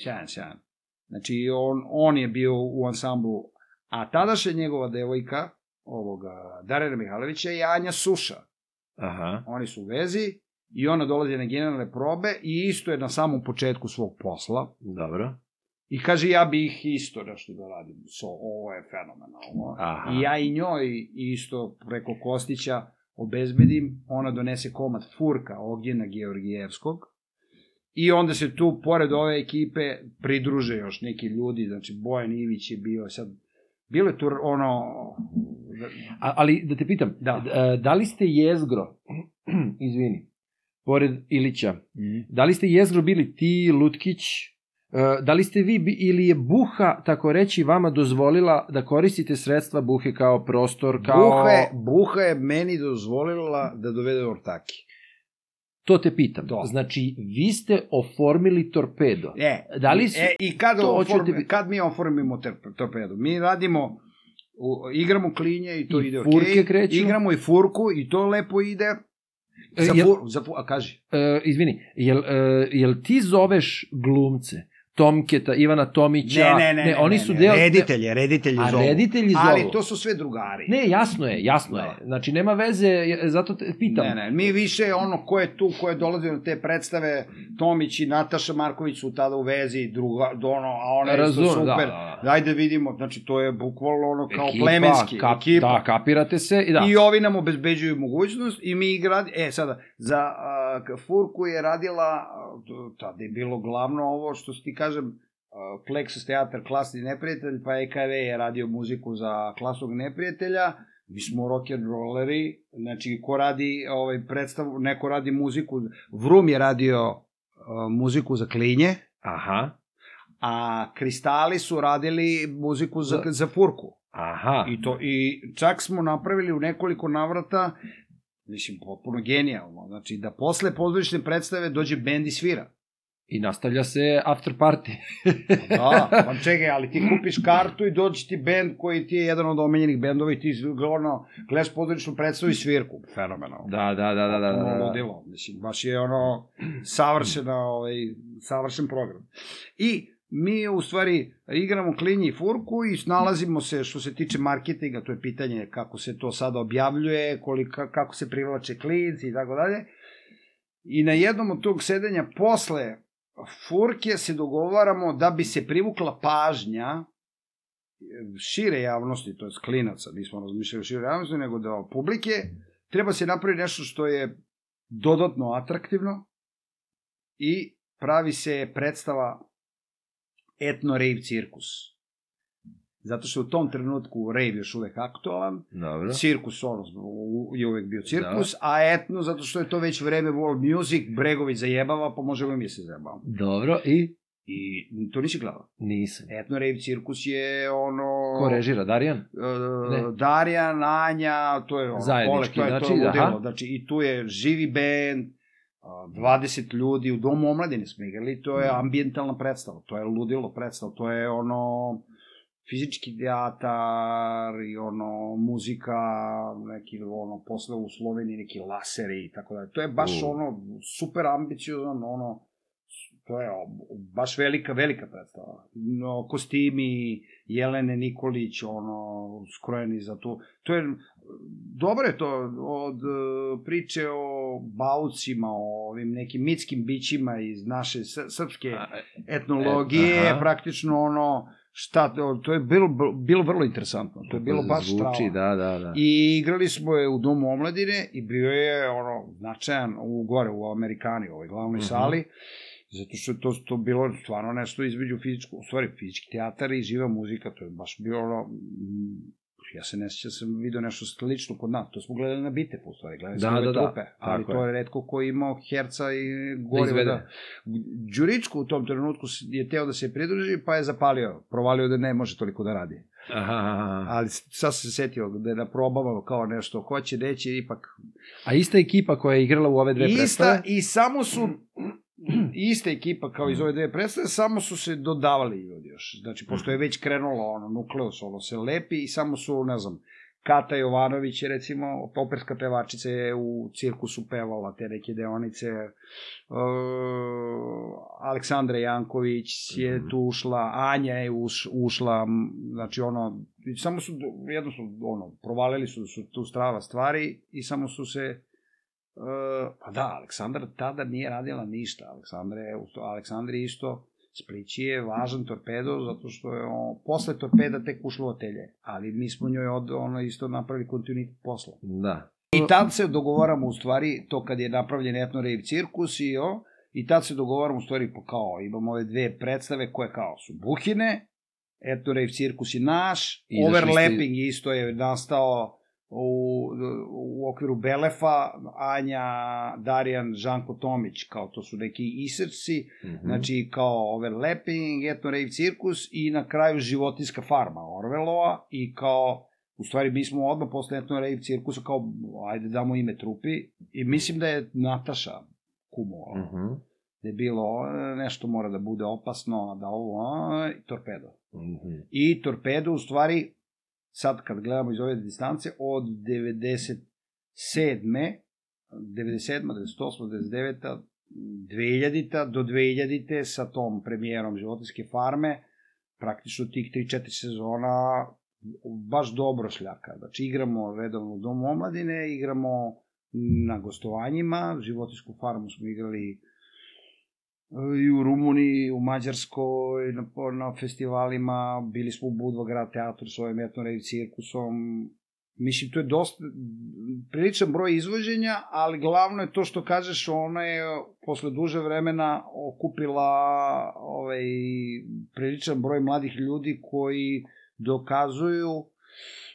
Sjajan, sjajan. Znači, on, on je bio u ansamblu, a tadašnja njegova devojka, ovoga, Darena Mihajlovića je Anja Suša Aha. oni su u vezi i ona dolazi na generalne probe i isto je na samom početku svog posla Dobro. I kaže ja bih isto nešto da radim, so, ovo je fenomenalno. Aha. I ja i njoj isto preko Kostića obezbedim, ona donese komad Furka Ognjena Georgijevskog, I onda se tu, pored ove ekipe, pridruže još neki ljudi, znači Bojan Ivić je bio sad, bilo je tu ono... A, ali da te pitam, Da. da, da li ste jezgro, [CLEARS THROAT] izvini, pored Ilića, Mhm. da li ste jezgro bili ti, Lutkić, e, da li ste vi ili je Buha, tako reći, vama dozvolila da koristite sredstva Buhe kao prostor, kao... Buha, je, Buha je meni dozvolila da dovede ortaki. To te pitam. To. Znači, vi ste oformili torpedo. E, Da li su- e, I kad, oformi, hoćete bi- kad mi oformimo torpedu? Mi radimo, u, igramo klinje i to I ide furke okej. kreću. Igramo i furku i to lepo ide. E, Za, jel- fur, za a kaži. E, izvini, jel, e, jel ti zoveš glumce? Tomketa, Ivana Tomića? Ne, ne, ne, ne, oni ne, su ne, deo... reditelje, reditelji A zovu. reditelji Ali zovu. to su sve drugari. Ne, jasno je, jasno Da. je. Znači, nema veze, zato te pitam. Ne, ne, mi više ono ko je tu, ko je dolazio na te predstave, Tomić i Nataša Marković su tada u vezi, druga, ono, a ona je isto Razumem, super. da, Da, da. Ajde vidimo, znači to je bukvalno ono kao Ekipa, plemenski, kap, ekipa. Da, kapirate se i da. I ovi nam obezbeđuju mogućnost i mi grad... E, sada, za a, k- Furku je radila, a, tada je bilo glavno ovo što ti kažem, Plexus teatar Klasni neprijatelj, pa EKV je radio muziku za Klasnog neprijatelja, mi smo rock and rolleri, znači ko radi ovaj predstavu, neko radi muziku, Vrum je radio a, muziku za klinje, Aha, a Kristali su radili muziku za, Za- za Furku. aha. I, to, I čak smo napravili u nekoliko navrata, mislim, potpuno genijalno, znači da posle pozorišne predstave dođe bend i svira. I nastavlja se after party. [LAUGHS] Da, pa čekaj, ali ti kupiš kartu i dođe ti bend koji ti je jedan od omenjenih bendova i ti ono, gledaš pozorišnu predstavu i svirku. Fenomenalno. Da, da, da, da, da. da, da. ludilo, mislim, baš je ono savršena, ovaj, savršen program. I mi u stvari igramo klinji i furku i snalazimo se što se tiče marketinga, to je pitanje kako se to sada objavljuje, kolika, kako se privlače klinci i tako dalje. I na jednom od tog sedenja posle furke se dogovaramo da bi se privukla pažnja šire javnosti, to je klinaca, nismo razmišljali šire javnosti, nego da publike, treba se napraviti nešto što je dodatno atraktivno i pravi se predstava etno rave cirkus. Zato što u tom trenutku rave još uvek aktualan, Dobro. cirkus ono, je uvek bio cirkus, a etno zato što je to već vreme world music, Bregović zajebava, pa možemo i mi se zajebavamo. Dobro, i I to nisi gledao. nisam. Etno rave cirkus je ono... Ko režira, Darjan? E, Ne. Darjan, Anja, to je ono, Zajednički, to je znači, to. Znači, i tu je živi bend, a, 20 ljudi u domu omladine smo igrali, to Mhm. je ambijentalna predstava, to je ludilo predstava, to je ono fizički teatar i ono muzika, neki ono posle u Sloveniji neki laseri i tako dalje. To je baš U. ono super ambiciozan, ono to je baš velika, velika predstava. No, kostimi, Jelene Nikolić, ono, skrojeni za tu. To je, dobro je to od e, priče o baucima, o ovim nekim mitskim bićima iz naše srpske A, etnologije, E, aha. praktično ono, šta, to, to je bilo, bilo vrlo interesantno. To je bilo baš Zvuči, strava. da, da, da. I igrali smo je u Domu omladine i bio je ono značajan u gore u Amerikani, u ovoj glavnoj Mhm. sali. Zato što to, to bilo stvarno nešto između fizičko, u stvari fizički teatar i živa muzika, to je baš bilo ono, ja se ne sjećam, sam vidio nešto slično kod nas, to smo gledali na Bitefu, u stvari, gledali Da, da, da, trupe, ali to je. redko ko je imao herca i Da gorivo da, Đuričko u tom trenutku je teo da se pridruži, pa je zapalio, provalio da ne može toliko da radi. Aha, aha. Ali sad sam se setio da je na probama kao nešto hoće, neće, ipak A ista ekipa koja je igrala u ove dve Ista, predstave? i samo su [CLEARS THROAT] ista ekipa kao iz ove dve predstave, samo su se dodavali ljudi još. Znači, pošto je već krenulo ono, nukleus, ono se lepi i samo su, ne znam, Kata Jovanović recimo, operska pevačica je u cirkusu pevala te neke deonice, uh, Aleksandra Janković je Mhm. tu ušla, Anja je uš, ušla, znači ono, samo su, jednostavno, ono, provalili su, su tu strava stvari i samo su se pa da, Aleksandar tada nije radila ništa. Aleksandra je, Aleksandar je isto, Splići je važan torpedo, zato što je on, posle torpeda tek ušlo u atelje. Ali mi smo njoj od, ono isto napravili kontinuitet posla. Da. I tad se dogovaramo u stvari, to kad je napravljen etno rave cirkus i o, i tad se dogovaramo u stvari pa kao, imamo ove dve predstave koje kao su Buhine, etno rave cirkus je naš, I izašli ste- overlapping isto je nastao u, u okviru Belefa, Anja, Darijan, Žanko Tomić, kao to su neki isrci, Mhm. Znači, kao overlapping, etno rave cirkus i na kraju životinska farma Orvelova i kao, u stvari mi smo odmah posle etno rave cirkusa kao, ajde damo ime trupi i mislim da je Nataša kumovala. Mhm. Da je bilo e, nešto mora da bude opasno, da ovo, a, i torpedo. Mhm. I torpedo u stvari, sad kad gledamo iz ove distance, od 97. 97. 98. 99. 2000. do 2000. sa tom premijerom životinske farme, praktično tih 3-4 sezona baš dobro šljaka. Znači igramo redovno u Domu omladine, igramo na gostovanjima, životinsku farmu smo igrali i u Rumuniji, u Mađarskoj, na, na festivalima, bili smo u Budva grad teatru s ovim etno rave cirkusom. Mislim, to je dosta, priličan broj izvođenja, ali glavno je to što kažeš, ona je posle duže vremena okupila ovaj, priličan broj mladih ljudi koji dokazuju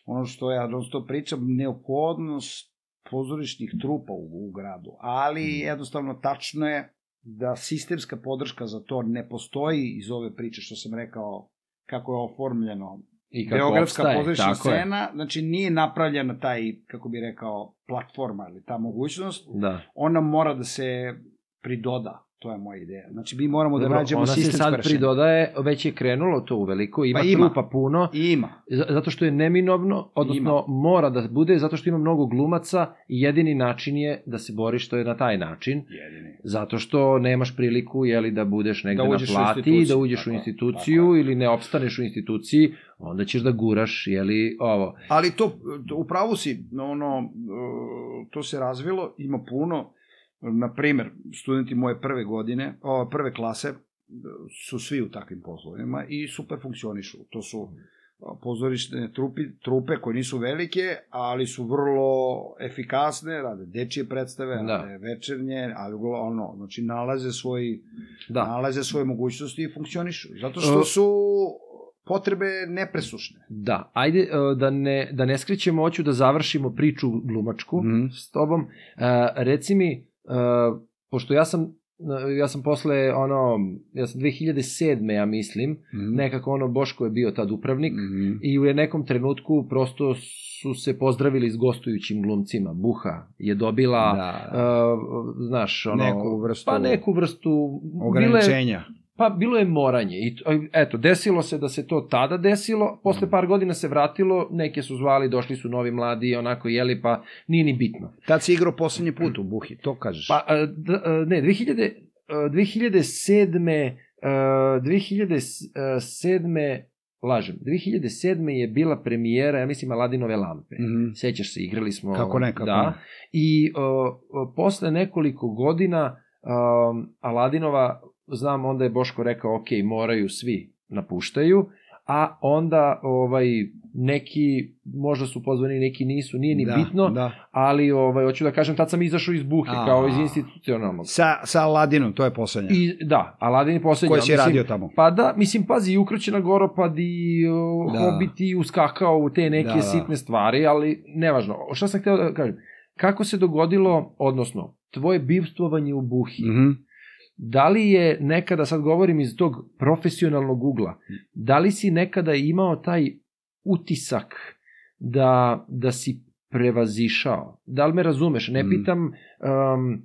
ono što ja dosta pričam, neophodnost pozorišnih trupa u, u gradu. Ali jednostavno tačno je da sistemska podrška za to ne postoji iz ove priče što sam rekao kako je oformljeno I kako Beogradska pozorišna tako je. scena, znači nije napravljena taj, kako bi rekao, platforma ili ta mogućnost, Da. ona mora da se pridoda, to je moja ideja. Znači mi moramo da Dobro, nađemo ona se sistemsko sad rešenje. pridodaje, već je krenulo to u veliko, ima, Pa ima. trupa puno, ima. Zato što je neminovno, odnosno Ima. mora da bude, zato što ima mnogo glumaca i jedini način je da se boriš to je na taj način, Jedini. zato što nemaš priliku jeli, da budeš negde Da na plati, da uđeš tako u instituciju tako ili ne opstaneš u instituciji, onda ćeš da guraš, jeli, ovo. Ali to, to u pravu si, ono, e, to se razvilo, ima puno, na primer, studenti moje prve godine, o, prve klase, e, su svi u takvim poslovima i super funkcionišu. To su pozorišne trupi, trupe koje nisu velike, ali su vrlo efikasne, rade dečije predstave, Da. rade večernje, ali ono, znači nalaze svoj, Da. nalaze svoje mogućnosti i funkcionišu. Zato što E, su potrebe nepresušne. Da, ajde e, da ne, da ne skrećemo, hoću da završimo priču glumačku Mhm. s tobom. E, reci mi, e, pošto ja sam ja sam posle ono, ja sam 2007. ja mislim, Mhm. nekako ono Boško je bio tad upravnik Mhm. i u nekom trenutku prosto su se pozdravili s gostujućim glumcima. Buha je dobila, Da, e, znaš, ono, Neku vrstu- pa neku vrstu bile, ograničenja. Pa bilo je moranje i to- eto, desilo se da se to tada desilo, Mm. posle par godina se vratilo, neke su zvali, došli su novi mladi, onako jeli, pa nije ni bitno. Tad si igrao poslednji put u Buhi, to kažeš. Pa, ne, 2000, a, 2007. a, 2007. lažem, 2007. je bila premijera, ja mislim, Aladinove lampe. Mhm. Sećaš se, igrali smo... Kako ne, kako da, ne. I o, posle nekoliko godina um, Aladinova, znam, onda je Boško rekao, ok, moraju svi napuštaju, a onda ovaj neki možda su pozvani, neki nisu, nije ni da, bitno, Da. ali ovaj hoću da kažem tad sam izašao iz buhe A. kao iz institucionalnog. Sa, sa Aladinom, to je poslednja. I da, Aladin je poslednji. Koji si mislim, radio tamo. Pa da, mislim, pazi, i ukroćena goropad i uh, Da. Hobbit i uskakao u te neke Da, da. sitne stvari, ali nevažno. Šta sam hteo da kažem? Kako se dogodilo, odnosno, tvoje bivstvovanje u Buhi, Mhm. Da li je nekada, sad govorim iz tog profesionalnog ugla, da li si nekada imao taj utisak da, da si prevazišao? Da li me razumeš? Ne Mm. pitam, um,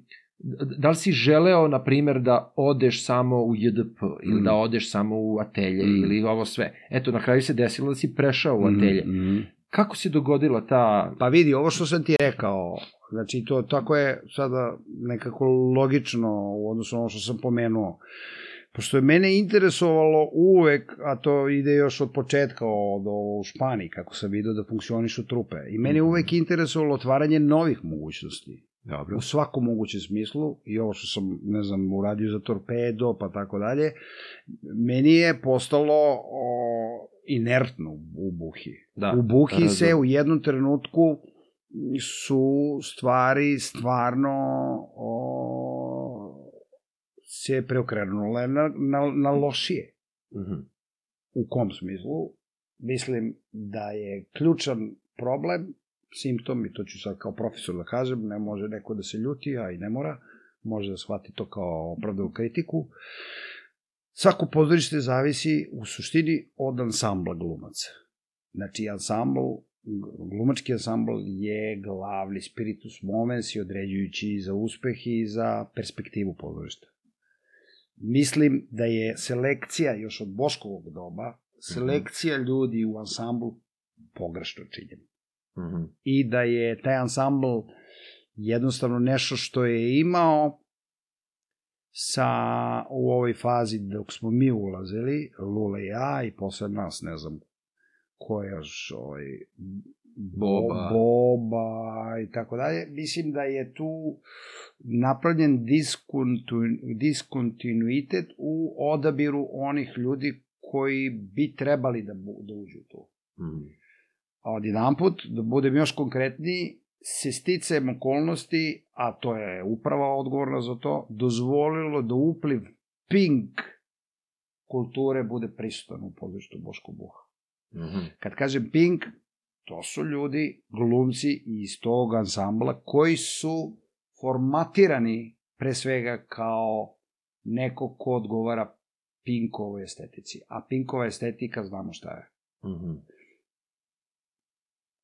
da li si želeo, na primjer, da odeš samo u JDP ili Mm. da odeš samo u atelje Mm. ili ovo sve? Eto, na kraju se desilo da si prešao u atelje. Mhm. Kako se dogodila ta... Pa vidi, ovo što sam ti rekao, znači to tako je sada nekako logično u odnosu na ono što sam pomenuo. Pošto je mene interesovalo uvek, a to ide još od početka od ovo u Španiji, kako sam vidio da funkcionišu trupe. I mene je uvek interesovalo otvaranje novih mogućnosti. Dobro. u svakom mogućem smislu i ovo što sam, ne znam, uradio za torpedo, pa tako dalje, meni je postalo o, inertno u Buhi. Da, u Buhi razumem. se u jednom trenutku su stvari stvarno o, se preokrenule na, na, na lošije. Mhm. U kom smislu? Mislim da je ključan problem, simptom, i to ću sad kao profesor da kažem, ne može neko da se ljuti, a i ne mora, može da shvati to kao opravdavu kritiku. Svako pozorište zavisi u suštini od ansambla glumaca. Znači, ansambl, glumački ansambl je glavni spiritus movens i određujući za uspeh i za perspektivu pozorišta. Mislim da je selekcija još od Boškovog doba, selekcija ljudi u ansamblu pogrešno činjena. Mhm. I da je taj ansambl jednostavno nešto što je imao sa u ovoj fazi dok smo mi ulazili, Lula i ja i posle nas, ne znam ko je još ovaj, Boba. Boba i tako dalje. Mislim da je tu napravljen diskontinuitet u odabiru onih ljudi koji bi trebali da, bu, da uđu u to. Mhm. A od jedan put, da budem još konkretniji, se sticajem okolnosti, a to je uprava odgovorna za to, dozvolilo da upliv pink kulture bude prisutan u pozorištu Boško Buha. Mhm. Kad kažem pink, to su ljudi, glumci iz tog ansambla koji su formatirani pre svega kao neko ko odgovara Pinkovoj estetici. A Pinkova estetika znamo šta je. Mhm.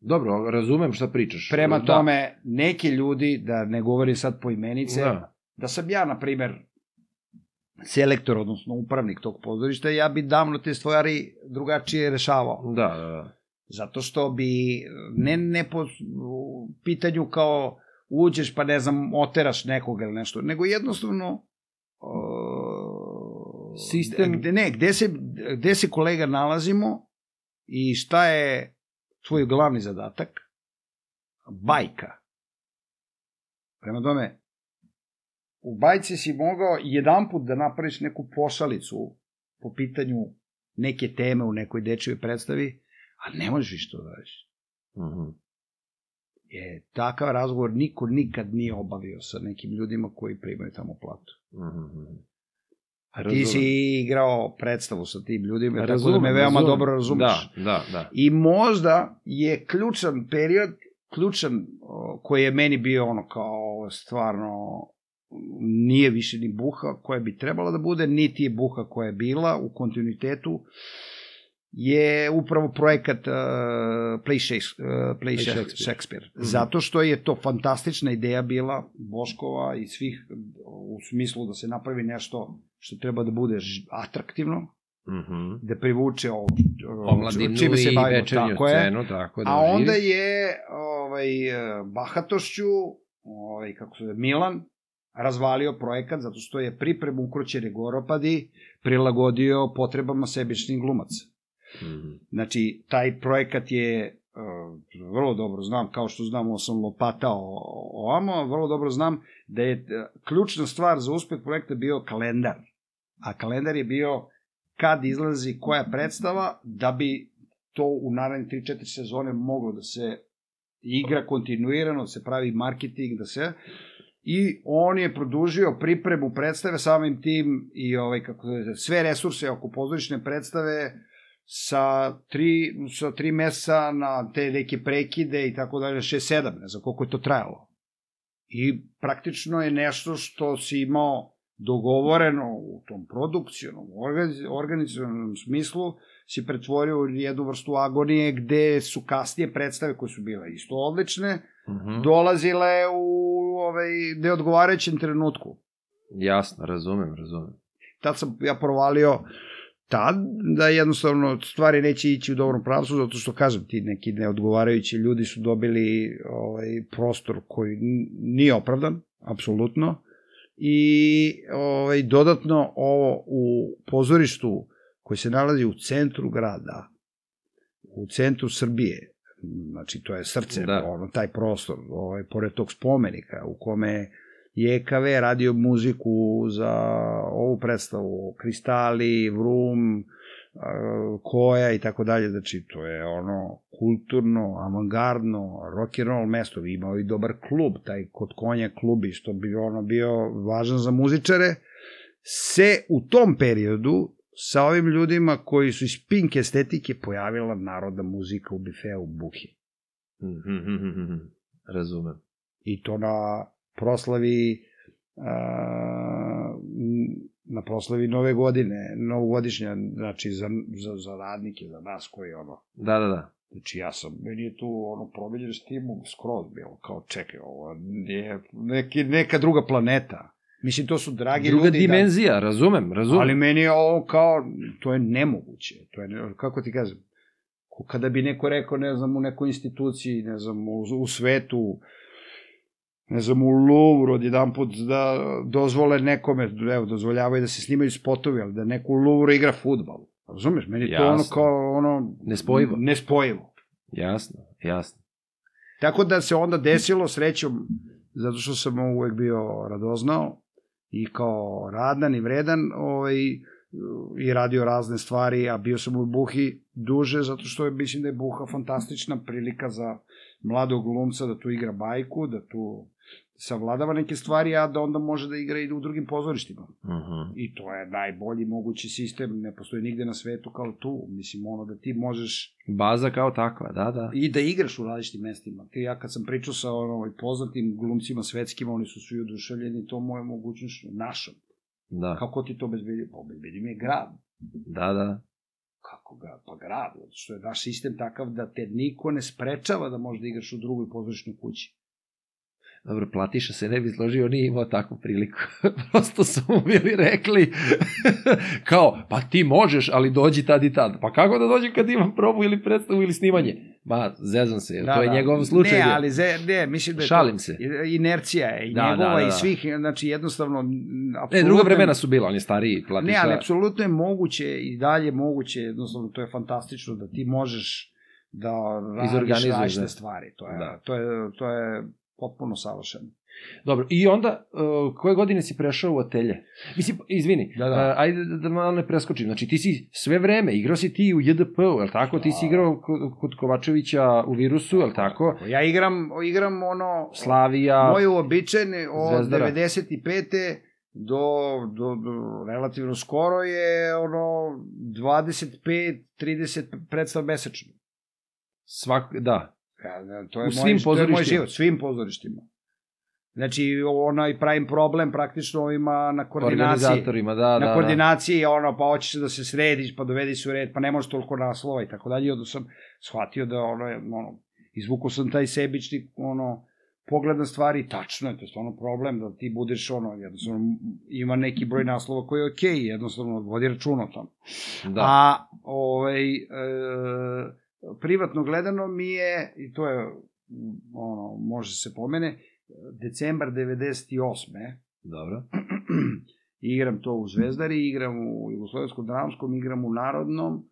Dobro, razumem šta pričaš. Prema Da. tome, neki ljudi, da ne govorim sad po imenice, Da. da sam ja, na primer, selektor, odnosno upravnik tog pozorišta, ja bi davno te stvari drugačije rešavao. Da, da, da. Zato što bi, ne, ne po pitanju kao uđeš pa ne znam, oteraš nekoga ili nešto, nego jednostavno o, Sistem- Gde, ne, gde se, gde se kolega nalazimo i šta je tvoj glavni zadatak? Bajka. Prema tome, u bajci si mogao jedan put da napraviš neku pošalicu po pitanju neke teme u nekoj dečjoj predstavi, a ne možeš više to da radiš. Mhm. Je, takav razgovor niko nikad nije obavio sa nekim ljudima koji primaju tamo platu. Mhm. A ti Razumem. si igrao predstavu sa tim ljudima, tako da Razumem, me veoma razumem. dobro razumeš. Da, da, da. I možda je ključan period, ključan, koji je meni bio ono kao stvarno nije više ni buha koja bi trebala da bude, niti je buha koja je bila u kontinuitetu, je upravo projekat uh, Play, Shakespeare, uh, Play, Play Shakespeare. Shakespeare. Shakespeare. Mhm. Zato što je to fantastična ideja bila Boškova i svih u smislu da se napravi nešto što treba da bude atraktivno, Mhm. da privuče ovo, Omladinu čime se i bavimo, večernju tako je. scenu, tako da A onda oživi. je ovaj, bahatošću, ovaj, kako se zove, Milan, razvalio projekat zato što je pripremu ukroćene goropadi prilagodio potrebama sebičnih glumaca. Mhm. Znači, taj projekat je uh, vrlo dobro znam, kao što znam, sam lopatao ovamo, vrlo dobro znam da je eh, ključna stvar za uspeh projekta bio kalendar. A kalendar je bio kad izlazi koja predstava, da bi to u naredne 3-4 sezone moglo da se igra kontinuirano, da se pravi marketing, da se i on je produžio pripremu predstave samim tim i ovaj kako se sve resurse oko pozorišne predstave sa tri, sa tri meseca na te neke prekide i tako dalje, 6-7, ne znam koliko je to trajalo. I praktično je nešto što si imao dogovoreno u tom produkcijnom, organiz- organizacionom smislu, si pretvorio u jednu vrstu agonije gde su kasnije predstave koje su bile isto odlične, Mhm. dolazile u ovaj, neodgovarajućem trenutku. Jasno, razumem, razumem. Tad sam ja provalio tad da jednostavno stvari neće ići u dobrom pravcu, zato što kažem ti neki neodgovarajući ljudi su dobili ovaj prostor koji nije opravdan, apsolutno. I ovaj dodatno ovo u pozorištu koji se nalazi u centru grada, u centru Srbije, znači to je srce, Da. ono, taj prostor, ovaj, pored tog spomenika u kome je EKV radio muziku za ovu predstavu, Kristali, Vrum, koja i tako dalje, znači to je ono kulturno, avangardno, rock and roll mesto, imao i dobar klub, taj kod konja klub, što bi ono bio važan za muzičare, se u tom periodu sa ovim ljudima koji su iz pink estetike pojavila narodna muzika u bifeu Buhi. [LAUGHS] Razumem. I to na proslavi a, na proslavi nove godine, novogodišnja, znači za, za, za radnike, za nas koji ono, Da, da, da. Znači ja sam, meni je tu ono promijenjen s timom skroz bilo, kao čekaj, ovo nije neki, neka druga planeta. Mislim, to su dragi Druga ljudi. dimenzija, razumem, Da, razumem. ali meni je ovo kao, to je nemoguće. To je, kako ti kažem, kada bi neko rekao, ne znam, u nekoj instituciji, ne znam, u, u svetu, ne znam, u Louvre odjedan put da dozvole nekome, evo, dozvoljavaju da se snimaju spotovi, ali da neko u Louvre igra futbal. Razumeš? Meni je to ono Jasno. kao, ono... Nespojivo. Nespojivo. Jasno, jasno. Tako da se onda desilo srećom, zato što sam uvek bio radoznao i kao radan i vredan ovaj, i radio razne stvari, a bio sam u Buhi duže, zato što je, mislim da je Buha fantastična prilika za mladog glumca da tu igra bajku, da tu savladava neke stvari, a da onda može da igra i u drugim pozorištima. Uh -huh. I to je najbolji mogući sistem, ne postoji nigde na svetu kao tu. Mislim, ono da ti možeš Baza kao takva, da, da. i da igraš u različitim mestima. Ti ja kad sam pričao sa ono, poznatim glumcima svetskim, oni su svi oduševljeni to moje mogućnost našom. Da, Kako ti to obezbedi? Pa obezbedi mi je grad. da, da. Kako ga? Pa grad. Što je naš sistem takav da te niko ne sprečava da možda igraš u drugoj pozorišnoj kući. Dobro, Platiša se ne bi složio, nije imao takvu priliku. [LAUGHS] Prosto su mu bili rekli, [LAUGHS] kao, pa ti možeš, ali dođi tad i tad. Pa kako da dođem kad imam probu ili predstavu ili snimanje? Ma, zezam se, da, to je njegov slučaj. Ne, ali ze, ne, mislim da je Šalim to, se. inercija je i Da, njegova da, da, i da. svih, znači jednostavno... Ne, druga vremena su bila, on je stariji, Platiša. Ne, ali apsolutno je moguće i dalje moguće, jednostavno to je fantastično da ti možeš da radiš različite da. stvari. To je, Da. to je, to je potpuno savršeno. Dobro, i onda, uh, koje godine si prešao u atelje? Mislim, izvini, Da, da. Uh, ajde da, da malo ne preskočim. Znači, ti si sve vreme, igrao si ti u JDP-u, je li tako? Ti si Da. igrao kod, Kovačevića u Virusu, je li tako? Ja igram, igram ono... Slavija, Moje uobičajene od Zvezdara. 95. Do, do, do relativno skoro je ono 25-30 predstav mesečno. svak, da. To je U moj, svim to je moj pozorištima? život, svim pozorištima. Znači, onaj pravim problem praktično ovima na koordinaciji. Organizatorima, da, na da, koordinaciji, ono, pa hoćeš da se središ, pa dovedi se u red, pa ne možeš toliko naslova i tako dalje. I onda sam shvatio da, ono, ono, izvukao sam taj sebični, ono, pogled na stvari, tačno je, to je stvarno problem da ti budeš, ono, jednostavno, ima neki broj naslova koji je okej, okay, jednostavno, vodi račun o tom. da. da. A, ovaj, e, privatno gledano mi je, i to je, ono, može se pomene, decembar 98 Dobro. [CLEARS THROAT] igram to u Zvezdari, igram u Jugoslovenskom dramskom, igram u Narodnom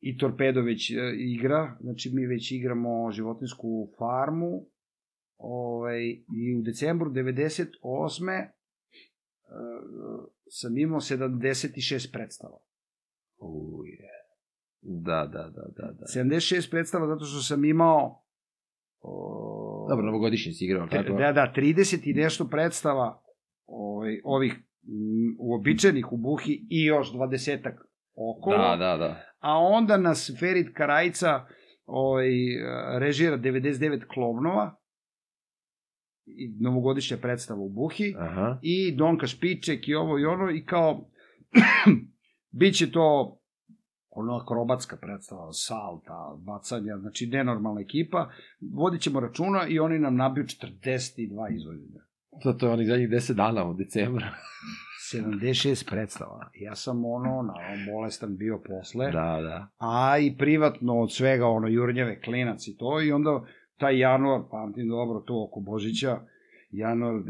i Torpedo već e, igra, znači mi već igramo životinsku farmu ovaj, i u decembru 98. Uh, sam imao 76 predstava. Uje. Da, da, da, da, da. 76 predstava zato što sam imao o, Dobro, novogodišnji si igrao, tako? Da, da, 30 i nešto predstava ovaj, ovih m, uobičajenih u Buhi i još 20 okolo. Da, da, da. A onda nas Ferit Karajca ovaj, režira 99 klovnova i novogodišnja predstava u Buhi Aha. i Donka Špiček i ovo i ono i kao [CLEARS THROAT] biće to ono akrobatska predstava, salta, bacanja, znači nenormalna ekipa, vodit ćemo računa i oni nam nabiju 42 izvođenja. To, to je onih zadnjih 10 dana u decembru. 76 predstava. Ja sam ono, naravno, bolestan bio posle, Da, da. a i privatno od svega, ono, jurnjeve, klinac i to, i onda taj januar, pamtim dobro, to oko Božića, januar 99.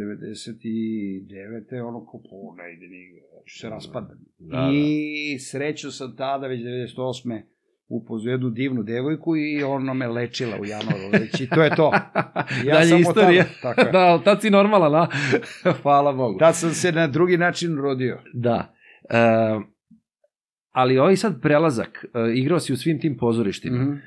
ono ko po ne ide nigde, ja ću se raspadam. Da, da. I sreću sam tada, već 98. upoznao jednu divnu devojku i ona me lečila u januaru, već i to je to. [LAUGHS] Ja Dalje istorija. tada- tako je. da, ali tad si normalan, a? [LAUGHS] Hvala Bogu. Tad sam se na drugi način rodio. Da. E, ali ovaj sad prelazak, uh, igrao si u svim tim pozorištima. Mhm. Uh,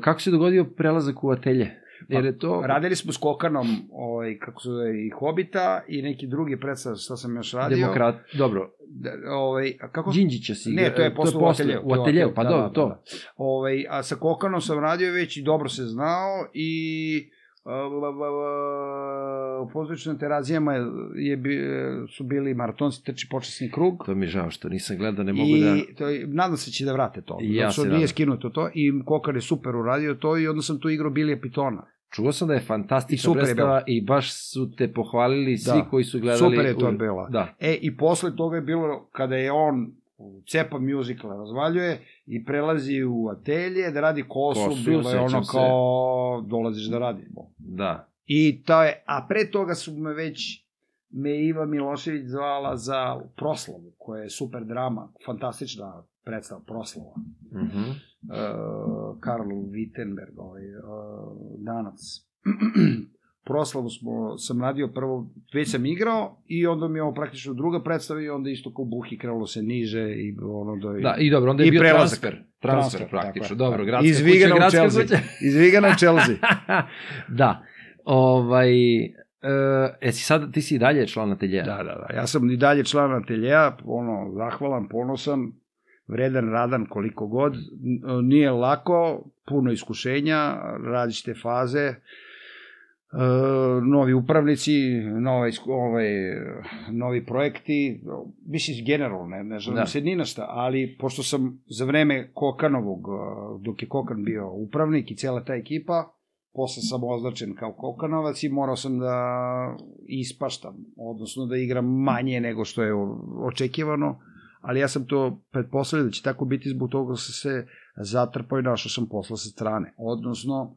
kako se dogodio prelazak u atelje? Jer je to... Radili smo s Kokanom, ovaj, kako se zove, i Hobita i neki drugi predstav, šta sam još radio. Demokrat, dobro, Da, ovaj, a kako Đinđića si. Ne, to je posle u ateljeu. U ateljeu, pa da, dobro, da, to. da. Ovaj, a sa Kokanom sam radio već i dobro se znao i u pozorišnim terazijama je, su bili maratonci trči počasni krug. To mi je žao što nisam gledao, ne mogu I da... to nadam se će da vrate to. I ja se nije nadam. skinuto to i Kokar je super uradio to i onda sam tu igrao Bilija Pitona. Čuo sam da je fantastična predstava i baš su te pohvalili svi Da. koji su gledali. Super je to u- bila. Da. E, i posle toga je bilo, kada je on cepa musical razvaljuje i prelazi u atelje da radi kosu, Kosu, bilo je ono se. kao dolaziš da radimo. Da. I to je, a pre toga su me već me Iva Milošević zvala za proslavu, koja je super drama, fantastična predstava, proslava. Mhm. Uh, Karl Wittenberg, ovaj, uh, danac. Proslavu smo, sam radio prvo, već sam igrao i onda mi je ovo praktično druga predstava i onda isto kao buhi krenulo se niže i ono do... Da, i dobro, onda je bio prelazak. transfer. Transfer, Transfer, praktično. tako Dobro, gradska Iz kuća, gradska Chelsea. kuća. [LAUGHS] Iz Vigana u Chelsea. da. Ovaj, e, esi sad, ti si i dalje član ateljeja? Da, da, da. Ja sam i dalje član ateljeja, ono, zahvalan, ponosan, vredan, radan koliko god. N- Nije lako, puno iskušenja, različite faze, e, novi upravnici, nove, isku- ovaj, novi projekti, mislim generalno, ne, ne želim Da. se ni na šta, ali pošto sam za vreme Kokanovog, e, dok je Kokan bio upravnik i cela ta ekipa, posle sam označen kao Kokanovac i morao sam da ispaštam, odnosno da igram manje nego što je očekivano, ali ja sam to pretpostavio da će tako biti zbog toga sam se zatrpao i našao sam posla sa strane. Odnosno,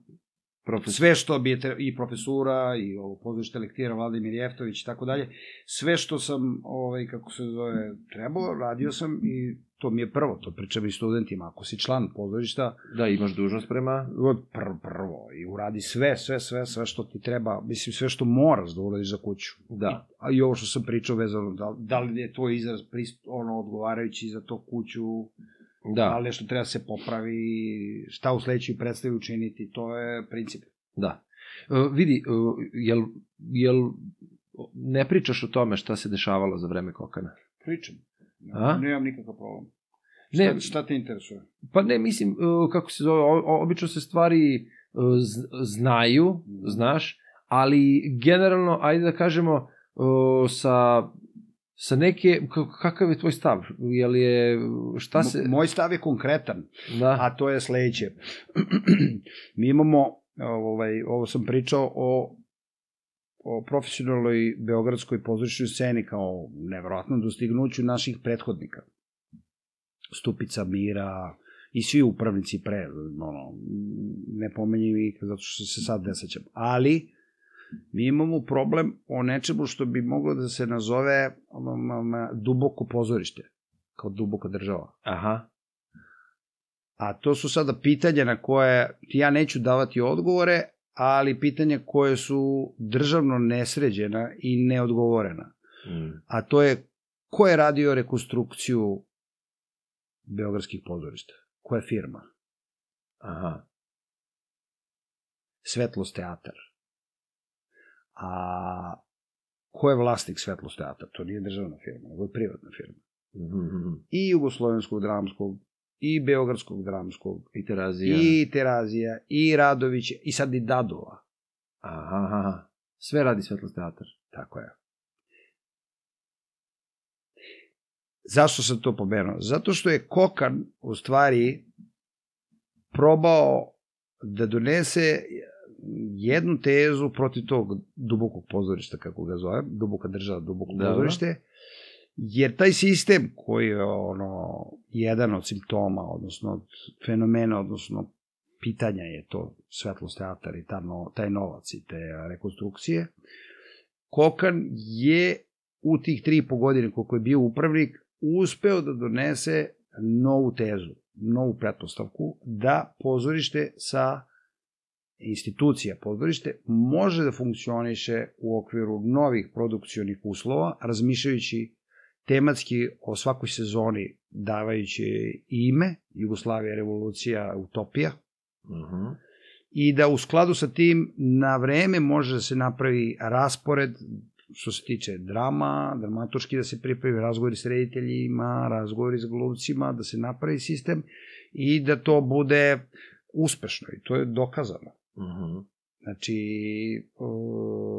Profesor. sve što bi tre- i profesura i ovo pozorište lektira Vladimir Jeftović i tako dalje, sve što sam ovaj kako se zove trebao, radio sam i to mi je prvo, to pričam i studentima, ako si član pozorišta, Da, imaš dužnost prema... prvo, prvo i uradi sve, sve, sve, sve što ti treba, mislim sve što moraš da uradiš za kuću. Da. A i ovo što sam pričao vezano, da, da li je tvoj izraz prist, ono, odgovarajući za to kuću, da. Da, li nešto treba se popravi, šta u sledećoj predstavi učiniti, to je princip. da. E, vidi, e, jel, jel ne pričaš o tome šta se dešavalo za vreme Kokana? Pričam. A? Nemam nikakav problem. Ne. Šta, šta te interesuje? Pa ne, mislim, e, kako se zove, obično se stvari znaju, znaš, ali generalno, ajde da kažemo, sa, sa neke, kakav je tvoj stav? Jel je, šta se... Mo- Moj stav je konkretan, Da, a to je sledeće. [CLEARS THROAT] Mi imamo, ovaj, ovo sam pričao o o profesionalnoj beogradskoj pozorišnoj sceni kao nevjerojatnom dostignuću naših prethodnika. Stupica Mira i svi upravnici pre, ono, ne pomenjim ih zato što se sad ne sećam. Ali, mi imamo problem o nečemu što bi moglo da se nazove um, um, duboko pozorište, kao duboka država. aha, A to su sada pitanja na koje ja neću davati odgovore, ali pitanja koje su državno nesređena i neodgovorena. mm, A to je ko je radio rekonstrukciju beogradskih pozorišta? Koja firma? aha, Svetlost teatar. A ko je vlasnik Svetlost teatar? To nije državna firma, nego je privatna firma. mhm. I Jugoslovenskog dramskog, i Beogradskog dramskog, I terazija. i Terazija, i Radović, i sad i Dadova. Aha, aha. Sve radi Svetlost teatar. Tako je. Zašto sam to pomenuo? Zato što je Kokan u stvari probao da donese jednu tezu protiv tog dubokog pozorišta, kako ga zovem, duboka država, duboko Dobro. pozorište, jer taj sistem koji je ono, jedan od simptoma, odnosno od fenomena, odnosno pitanja je to svetlost teatar i ta no, taj novac i te rekonstrukcije, Kokan je u tih tri i po godine koliko je bio upravnik uspeo da donese novu tezu, novu pretpostavku da pozorište sa institucija pozorište može da funkcioniše u okviru novih produkcionih uslova, razmišljajući tematski o svakoj sezoni davajući ime, Jugoslavija, revolucija, utopija, Mhm. i da u skladu sa tim na vreme može da se napravi raspored što se tiče drama, dramaturški da se pripravi razgovori s rediteljima, razgovori s glumcima, da se napravi sistem i da to bude uspešno i to je dokazano. Mhm. Znači, e,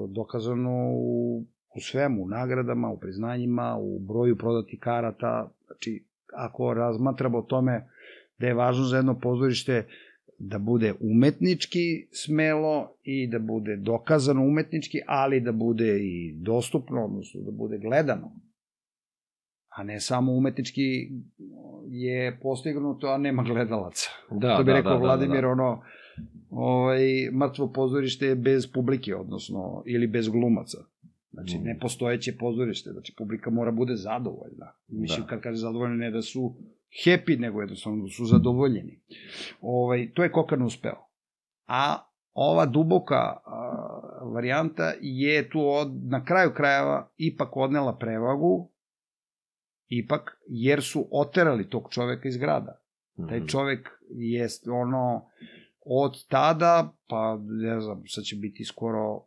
dokazano u, u svemu, u nagradama, u priznanjima, u broju prodatih karata. Znači, ako razmatramo o tome da je važno za jedno pozorište da bude umetnički smelo i da bude dokazano umetnički, ali da bude i dostupno, odnosno da bude gledano. A ne samo umetnički je postignuto, a nema gledalaca. Da, to bi da, rekao da, da, Vladimir, da. ono, ovaj, mrtvo pozorište je bez publike, odnosno, ili bez glumaca. Znači, Mm. nepostojeće pozorište, znači, publika mora bude zadovoljna. Mislim, Da. kad kaže zadovoljna, ne da su happy, nego jednostavno da su zadovoljeni. Ovaj, to je Kokan uspeo. A ova duboka a, varijanta je tu od, na kraju krajeva ipak odnela prevagu, ipak, jer su oterali tog čoveka iz grada. Taj Mhm. čovek je ono od tada, pa ne znam, sad će biti skoro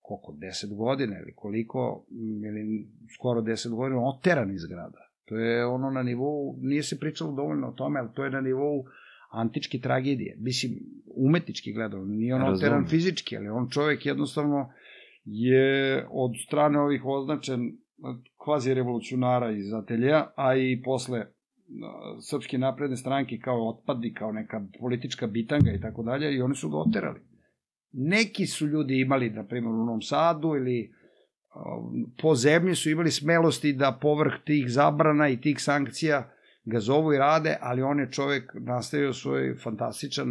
koliko, 10 godina ili koliko, m, ili skoro 10 godina oteran iz grada. To je ono na nivou, nije se pričalo dovoljno o tome, ali to je na nivou antičke tragedije. Mislim, umetnički gledano, nije on Razumem. oteran fizički, ali on čovek jednostavno je od strane ovih označen kvazi revolucionara iz ateljeja, a i posle srpske napredne stranke kao otpadni, kao neka politička bitanga i tako dalje, i oni su ga oterali. Neki su ljudi imali, na primjer, u Novom Sadu ili a, po zemlji su imali smelosti da povrh tih zabrana i tih sankcija ga zovu i rade, ali on je čovek nastavio svoj fantastičan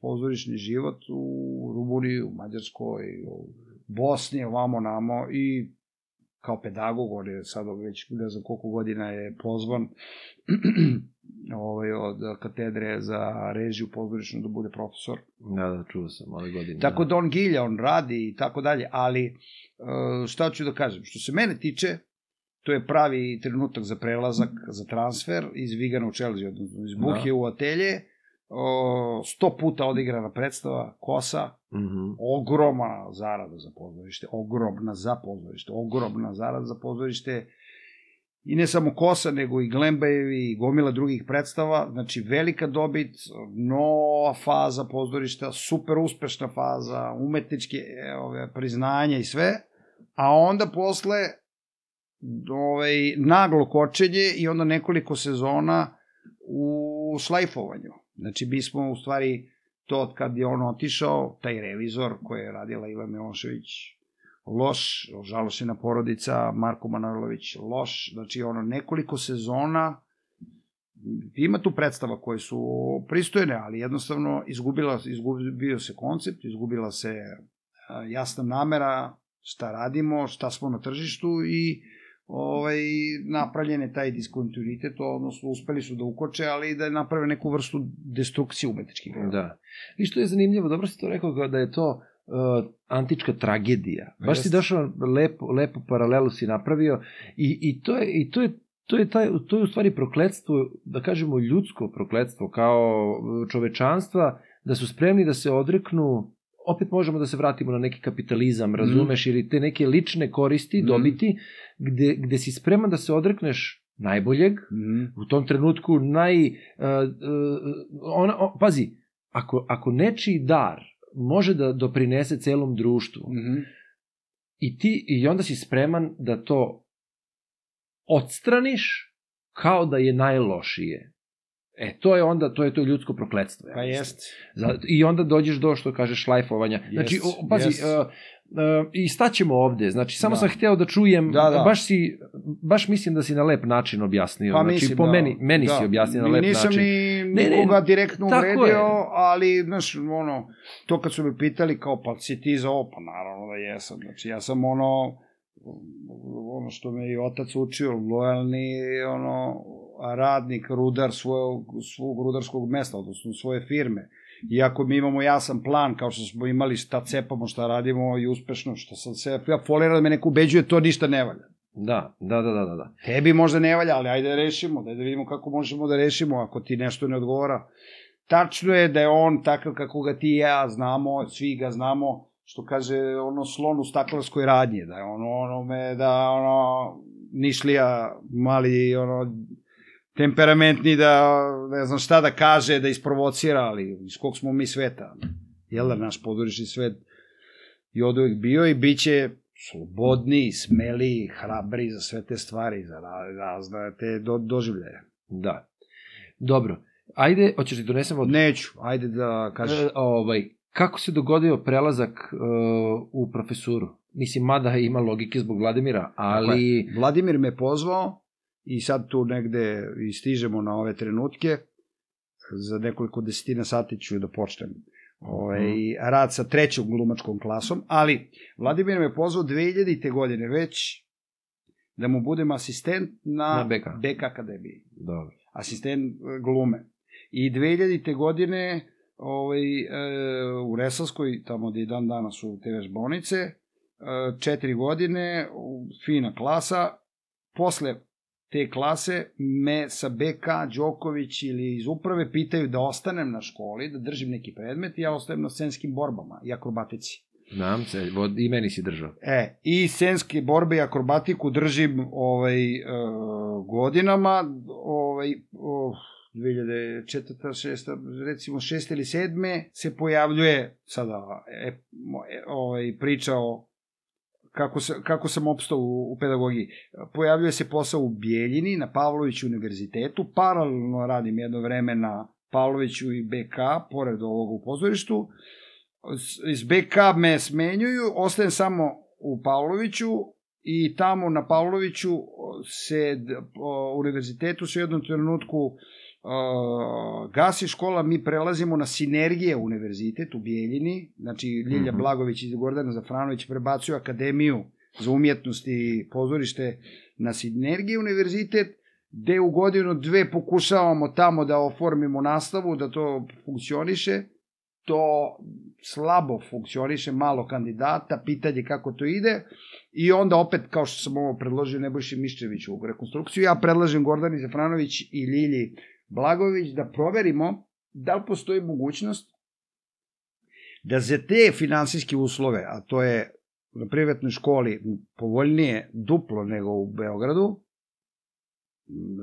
pozorišni život u Rumuniji, u Mađarskoj, u Bosni, ovamo namo i kao pedagog, on je sad već ne znam koliko godina je pozvan [CLEARS THROAT] ovaj, od katedre za režiju pozorišnu da bude profesor. Da, da, čuo sam ove godine. Tako da on gilja, on radi i tako dalje, ali e, šta ću da kažem? Što se mene tiče, to je pravi trenutak za prelazak, za transfer iz Vigana u Chelsea, odnosno iz Buhije u Atelje, o, sto puta odigrana predstava, Kosa, Mhm. ogromna zarada za pozorište, ogromna za pozorište, ogromna zarada za pozorište, i ne samo Kosa, nego i Glembajevi i gomila drugih predstava, znači velika dobit, nova faza pozorišta, super uspešna faza, umetničke e, ove, priznanja i sve, a onda posle ovaj, naglo kočenje i onda nekoliko sezona u šlajfovanju. Znači, mi smo u stvari to od kad je on otišao, taj revizor koji je radila Ivan Milošević, loš, žalošena porodica, Marko Manojlović, loš, znači ono nekoliko sezona, ima tu predstava koje su pristojne, ali jednostavno izgubila, izgubio se koncept, izgubila se jasna namera šta radimo, šta smo na tržištu i ovaj, napravljen je taj diskontinuitet, odnosno uspeli su da ukoče, ali i da naprave neku vrstu destrukcije umetničkih. Da. I što je zanimljivo, dobro si to rekao kao da je to uh, antička tragedija. Baš si jeste. došao, lepo, lepo paralelu si napravio i, i to je, i to je to je, taj, to je u stvari prokledstvo, da kažemo ljudsko prokledstvo, kao čovečanstva, da su spremni da se odreknu, opet možemo da se vratimo na neki kapitalizam, razumeš, ili te neke lične koristi, Mhm. dobiti, gde, gde si spreman da se odrekneš najboljeg, Mhm. u tom trenutku naj... Uh, uh, ona, o, pazi, ako, ako nečiji dar može da doprinese celom društvu Mhm. i ti i onda si spreman da to odstraniš kao da je najlošije. E, to je onda, to je to ljudsko prokledstvo. ja Pa jest. Za, I onda dođeš do, što kažeš, šlajfovanja. Znači, Jest, o, pazi, jest. uh, uh, i staćemo ovde. Znači, samo Da. sam hteo da čujem, Da, da. baš si, baš mislim da si na lep način objasnio. Pa znači, mislim po da, meni, meni da. si objasnio na lep nisam način. ni Ne, ne, nikoga direktno uvredio, ali, znaš, ono, to kad su me pitali kao, pa si ti za ovo, pa naravno da jesam. Znači, ja sam ono, ono što me i otac učio, lojalni, ono, radnik, rudar svojog, svog rudarskog mesta, odnosno svoje firme. Iako mi imamo jasan plan, kao što smo imali šta cepamo, šta radimo i uspešno, što sam se, ja foliram da me neko ubeđuje, to ništa ne valja. Da, da, da, da, da. da. Tebi možda ne valja, ali ajde da rešimo, da, da vidimo kako možemo da rešimo ako ti nešto ne odgovara. Tačno je da je on takav kako ga ti i ja znamo, svi ga znamo, što kaže ono slon u staklarskoj radnji, da je ono, ono me, da ono, nišlija mali, ono, temperamentni da, ne znam šta da kaže, da isprovocira, ali iz kog smo mi sveta. Jel da, naš podorišni svet i od uvijek bio i bit će slobodni, smeli, hrabri za sve te stvari, za razne te do, doživljaje. Da. Dobro. Ajde, hoćeš ti donesemo... Od... Neću, ajde da kažeš. E, ovaj, kako se dogodio prelazak uh, u profesuru? Mislim, mada ima logike zbog Vladimira, ali... Vladimir me pozvao i sad tu negde stižemo na ove trenutke. Za nekoliko desetina sati ću da počnem ovaj, mm. rad sa trećom glumačkom klasom, ali Vladimir me pozvao 2000. godine već da mu budem asistent na, na BK. BK akademiji. Dobro. Asistent e, glume. I 2000. godine ovaj, e, u Resalskoj, tamo gde i dan danas su te vežbonice, e, četiri godine, fina klasa, posle te klase me sa BK Đoković ili iz uprave pitaju da ostanem na školi, da držim neki predmet i ja ostajem na scenskim borbama i akrobatici. Znam se, i meni si držao. E, i scenske borbe i akrobatiku držim ovaj, uh, godinama, ovaj, uh, 2004. 6. recimo 6. ili 7. se pojavljuje sada e, e, ovaj, priča o kako, se, kako sam opstao u, u pedagogiji. Pojavljuje se posao u Bijeljini, na Pavloviću univerzitetu, paralelno radim jedno vreme na Pavloviću i BK, pored ovog u pozorištu. Iz BK me smenjuju, ostajem samo u Pavloviću i tamo na Pavloviću se, univerzitetu se u jednom trenutku uh, gasi škola, mi prelazimo na Sinergije univerzitet u Bijeljini, znači Ljilja mm -hmm. Blagović i Gordana Zafranović prebacuju akademiju za umjetnost i pozorište na Sinergije univerzitet, gde u godinu dve pokušavamo tamo da oformimo nastavu, da to funkcioniše, to slabo funkcioniše, malo kandidata, pitanje kako to ide, i onda opet, kao što sam ovo predložio Nebojši Miščeviću u rekonstrukciju, ja predlažem Gordani Zafranović i Ljilji Blagović da proverimo da li postoji mogućnost da za te finansijske uslove, a to je na privatnoj školi povoljnije duplo nego u Beogradu,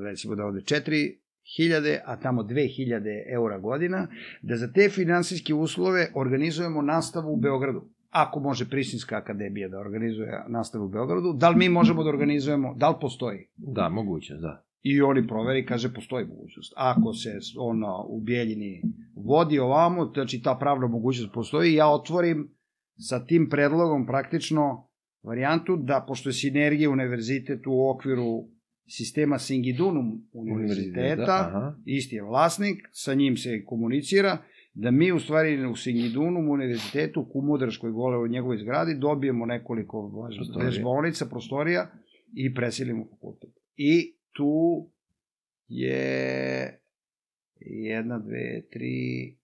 recimo da ode 4000, a tamo 2000 eura godina, da za te finansijske uslove organizujemo nastavu u Beogradu. Ako može Prištinska akademija da organizuje nastavu u Beogradu, da li mi možemo da organizujemo, da li postoji? Da, moguće, da. I oni proveri, kaže, postoji mogućnost. Ako se ono u Bijeljini vodi ovamo, znači ta pravna mogućnost postoji, ja otvorim sa tim predlogom praktično varijantu da, pošto je sinergija univerzitet u okviru sistema Singidunum univerziteta, Aha. isti je vlasnik, sa njim se komunicira, da mi u stvari u Singidunum univerzitetu, Kumudraškoj gole u njegovoj zgradi, dobijemo nekoliko vežbonica, prostorija i preselimo fakultet. I tu je jedna, dve, tri,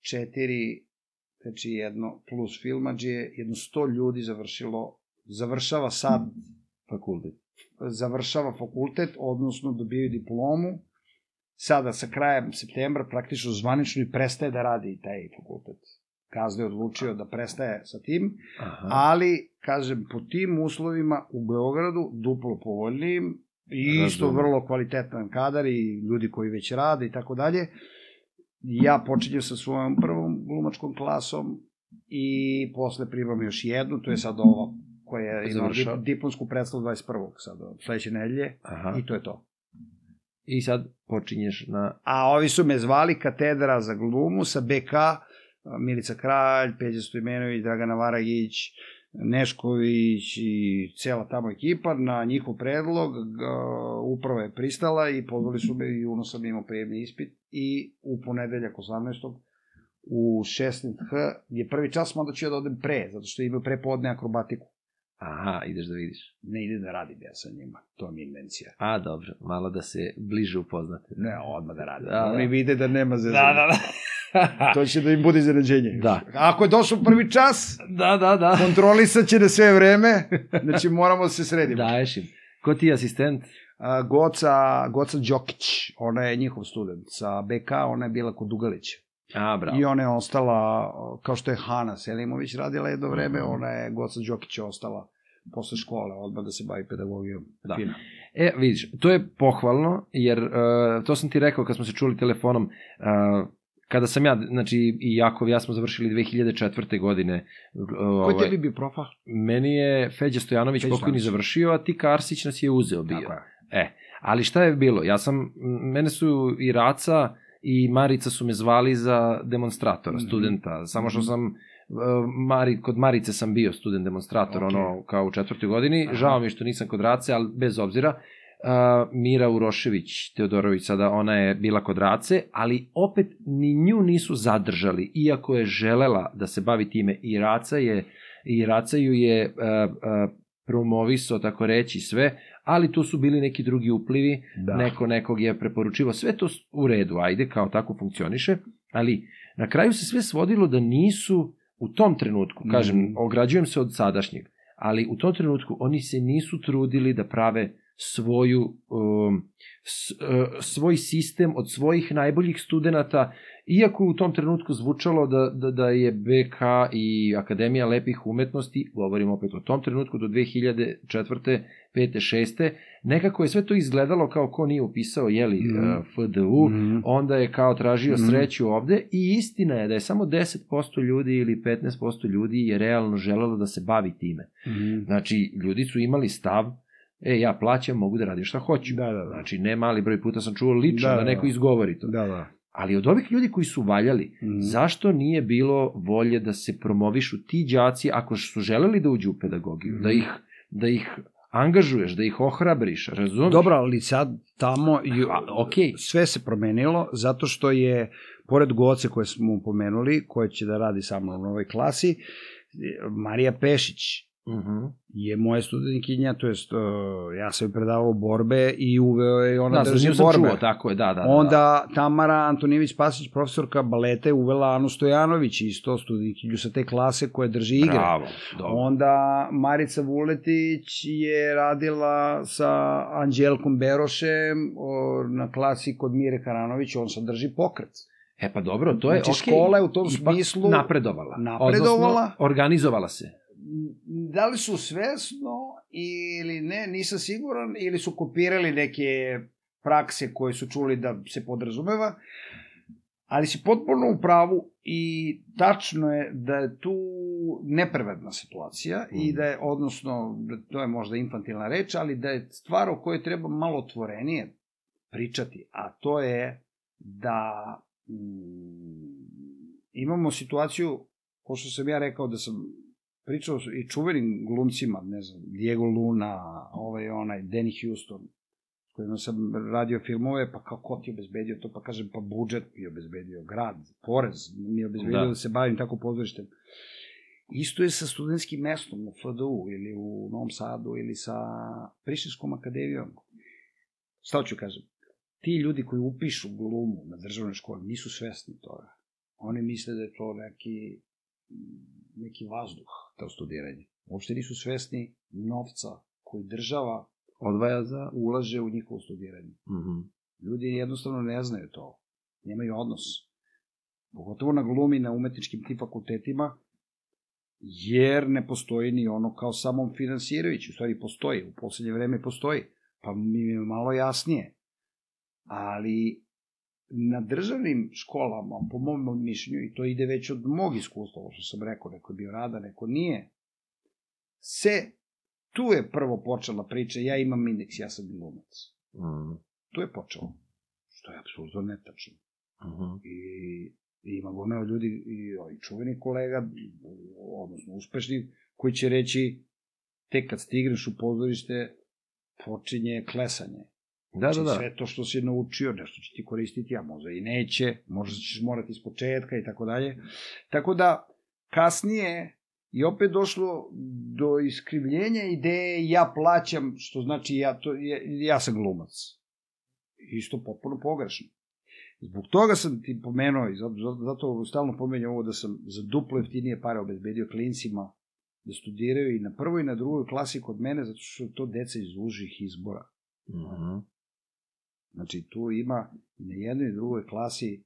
četiri, znači jedno plus filmađije, jedno sto ljudi završilo, završava sad fakultet. Završava fakultet, odnosno dobijaju diplomu. Sada sa krajem septembra praktično zvanično i prestaje da radi taj fakultet. Gazda je odlučio da prestaje sa tim, Aha. ali, kažem, po tim uslovima u Beogradu, duplo povoljnijim, I isto vrlo kvalitetan kadar i ljudi koji već rade i tako dalje. Ja počinjem sa svojom prvom glumačkom klasom i posle primam još jednu, to je sad ova koja ima diplomsku predstavu 21. sad, sledeće nedelje Aha. i to je to. I sad počinješ na... A ovi su me zvali katedra za glumu sa BK, Milica Kralj, Peđa Stojmenović, Dragana Varagić, Nešković i cela tamo ekipa na njihov predlog upravo je pristala i pozvali su me i uno sam imao prijemni ispit i u ponedeljak 18. u 16H je prvi čas, mada ću ja da odem pre, zato što imaju prepodne akrobatiku. Aha, ideš da vidiš. Ne ide da radim ja sa njima, to mi je invencija. A, dobro, malo da se bliže upoznate. Ne, odmah da radim. Da, da. Oni vide da nema zezanja. Da, da, da. [LAUGHS] To će da im bude iznenađenje. Da. Ako je došao prvi čas, da, da, da. kontrolisat će na sve vreme, znači moramo da se sredimo. Daješ im. Ko ti je asistent? A, Goca, Goca Đokić, ona je njihov student. Sa BK ona je bila kod Dugalića. A, bravo. I ona je ostala, kao što je Hana Selimović radila jedno vreme, Mhm. ona je, Goca Đokić je ostala posle škole, odmah da se bavi pedagogijom. Da. Fina. E, vidiš, to je pohvalno, jer uh, to sam ti rekao kad smo se čuli telefonom, uh, kada sam ja, znači i Jakov, ja smo završili 2004. godine. Ko je ovaj, tebi bio profa? Meni je Feđa Stojanović Feđa pokojni Stojanović. završio, a ti Karsić nas je uzeo bio. Tako je. E, ali šta je bilo? Ja sam, mene su i Raca i Marica su me zvali za demonstratora, Mhm. studenta, samo što Mhm. sam e, Mari, kod Marice sam bio student demonstrator, Ok. ono, kao u četvrtoj godini. Aha. Žao mi je što nisam kod Race, ali bez obzira. Uh, Mira Urošević Teodorović sada, ona je bila kod Race, ali opet ni nju nisu zadržali, iako je želela da se bavi time i Raca je i Raca ju je uh, uh, promovisao, tako reći, sve, ali tu su bili neki drugi uplivi, Da. neko nekog je preporučivo, sve to u redu, ajde, kao tako funkcioniše, ali na kraju se sve svodilo da nisu u tom trenutku, kažem, Mhm. ograđujem se od sadašnjeg, ali u tom trenutku oni se nisu trudili da prave svoju um, s, uh, svoj sistem od svojih najboljih studenta, iako u tom trenutku zvučalo da, da, da je BK i Akademija lepih umetnosti, govorimo opet o tom trenutku do 2004. 5. 6. nekako je sve to izgledalo kao ko nije upisao jeli Mhm. uh, FDU, Mhm. onda je kao tražio Mhm. sreću ovde i istina je da je samo 10% ljudi ili 15% ljudi je realno želelo da se bavi time. Mhm. Znači, ljudi su imali stav, e, ja plaćam, mogu da radim šta hoću. Da, da, da. Znači, ne mali broj puta sam čuo lično Da, da, da, neko da. izgovori to. Da, da. Ali od ovih ljudi koji su valjali, Mhm. zašto nije bilo volje da se promovišu ti đaci ako su želeli da uđu u pedagogiju, Mhm. da ih, da ih angažuješ, da ih ohrabriš, razumiješ? Dobro, ali sad tamo ju, A, okej. sve se promenilo zato što je, pored Goce koje smo pomenuli, koja će da radi sa mnom u novoj klasi, Marija Pešić Mhm. je moja studentkinja, to jest uh, ja sam joj predavao borbe i uveo je ona Da, za drži borbe. čuo, tako je, da, da. da, da. Onda Tamara Antonijević Pasić, profesorka baleta, je uvela Anu Stojanović, isto studentkinju sa te klase koja drži igre. Bravo, dobro. Onda Marica Vuletić je radila sa Anđelkom Berošem o, na klasi kod Mire Karanović, on sad drži pokret. E pa dobro, to je Znači, okej. škola je u tom smislu napredovala. napredovala. Odnosno, organizovala se. Da li su svesno ili ne, nisam siguran, ili su kopirali neke prakse koje su čuli da se podrazumeva, ali si potpuno u pravu i tačno je da je tu neprevedna situacija i Mm. da je, odnosno, da to je možda infantilna reč, ali da je stvar o kojoj treba malo otvorenije pričati, a to je da mm, imamo situaciju, ko što sam ja rekao da sam pričao i čuvenim glumcima, ne znam, Diego Luna, ovaj onaj, Danny Houston, s kojima sam radio filmove, pa kao ko ti obezbedio to, pa kažem, pa budžet mi je obezbedio, grad, porez mi je obezbedio da, Da. se bavim tako pozorištem. Isto je sa studentskim mestom na FDU ili u Novom Sadu ili sa Prištinskom akademijom. Šta ću kažem? Ti ljudi koji upišu glumu na državnoj školi nisu svesni toga. Oni misle da je to neki, neki vazduh, to studiranje. Uopšte nisu svesni novca koji država Odvaja za... ulaže u njihovo studiranje. Mhm. Ljudi jednostavno ne znaju to. Nemaju odnos. Pogotovo na glumi, na umetničkim tim fakultetima, jer ne postoji ni ono kao samom finansirajući. U stvari postoji, u poslednje vreme postoji. Pa mi je malo jasnije. Ali na državnim školama, po mom mišljenju, i to ide već od mog iskustva, ovo što sam rekao, neko je bio rada, neko nije, se, tu je prvo počela priča, ja imam indeks, ja sam glumac. Mhm. Tu je počelo. Što je apsolutno netačno. Mhm. I, i ima gomeo ljudi, i, i čuveni kolega, odnosno uspešni, koji će reći, tek kad stigneš u pozorište, počinje klesanje. Da, Znači, da, da. Sve to što si naučio, nešto će ti koristiti, a možda i neće, možda ćeš morati iz početka i tako dalje. Tako da, kasnije je opet došlo do iskrivljenja ideje ja plaćam, što znači ja, to, ja, ja sam glumac. Isto potpuno pogrešno. Zbog toga sam ti pomenuo i zato, stalno pomenjam ovo da sam za duplo jeftinije pare obezbedio klincima da studiraju i na prvoj i na drugoj klasi kod mene, zato što to deca iz užih izbora. Mhm. Znači, tu ima i na jednoj i drugoj klasi,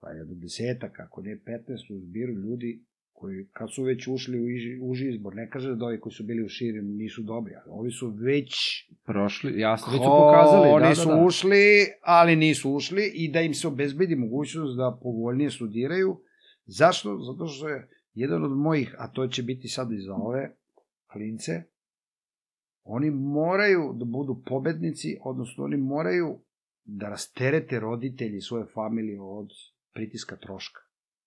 pa jedno desetak, ako ne 15 u zbiru ljudi koji kad su već ušli u uži izbor, ne kaže da ovi koji su bili u širim nisu dobri, ali ovi su već Prošli, jasno, već su pokazali. Oni da, su da, da. ušli, ali nisu ušli i da im se obezbedi mogućnost da povoljnije studiraju. Zašto? Zato što je jedan od mojih, a to će biti sad i za ove klince, oni moraju da budu pobednici, odnosno oni moraju da rasterete roditelji svoje familije od pritiska troška.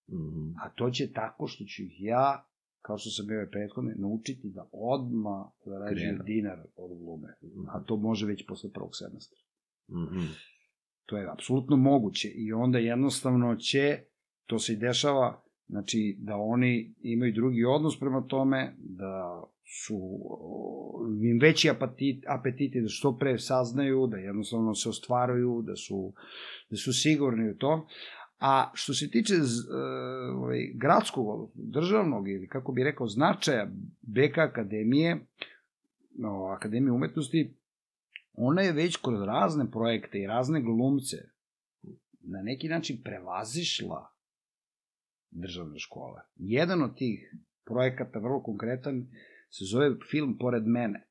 Mhm. A to će tako što ću ih ja, kao što sam bio prethodne, naučiti da odma zarađuju dinar od glume. A to može već posle prvog semestra. Mhm. To je apsolutno moguće i onda jednostavno će, to se i dešava, znači da oni imaju drugi odnos prema tome, da su im veći apetit, apetiti da što pre saznaju, da jednostavno se ostvaruju, da su, da su sigurni u to. A što se tiče e, ovaj, gradskog, državnog ili kako bi rekao značaja BK Akademije, no, Akademije umetnosti, ona je već kroz razne projekte i razne glumce na neki način prevazišla državne škole. Jedan od tih projekata, vrlo konkretan, se zove film Pored mene.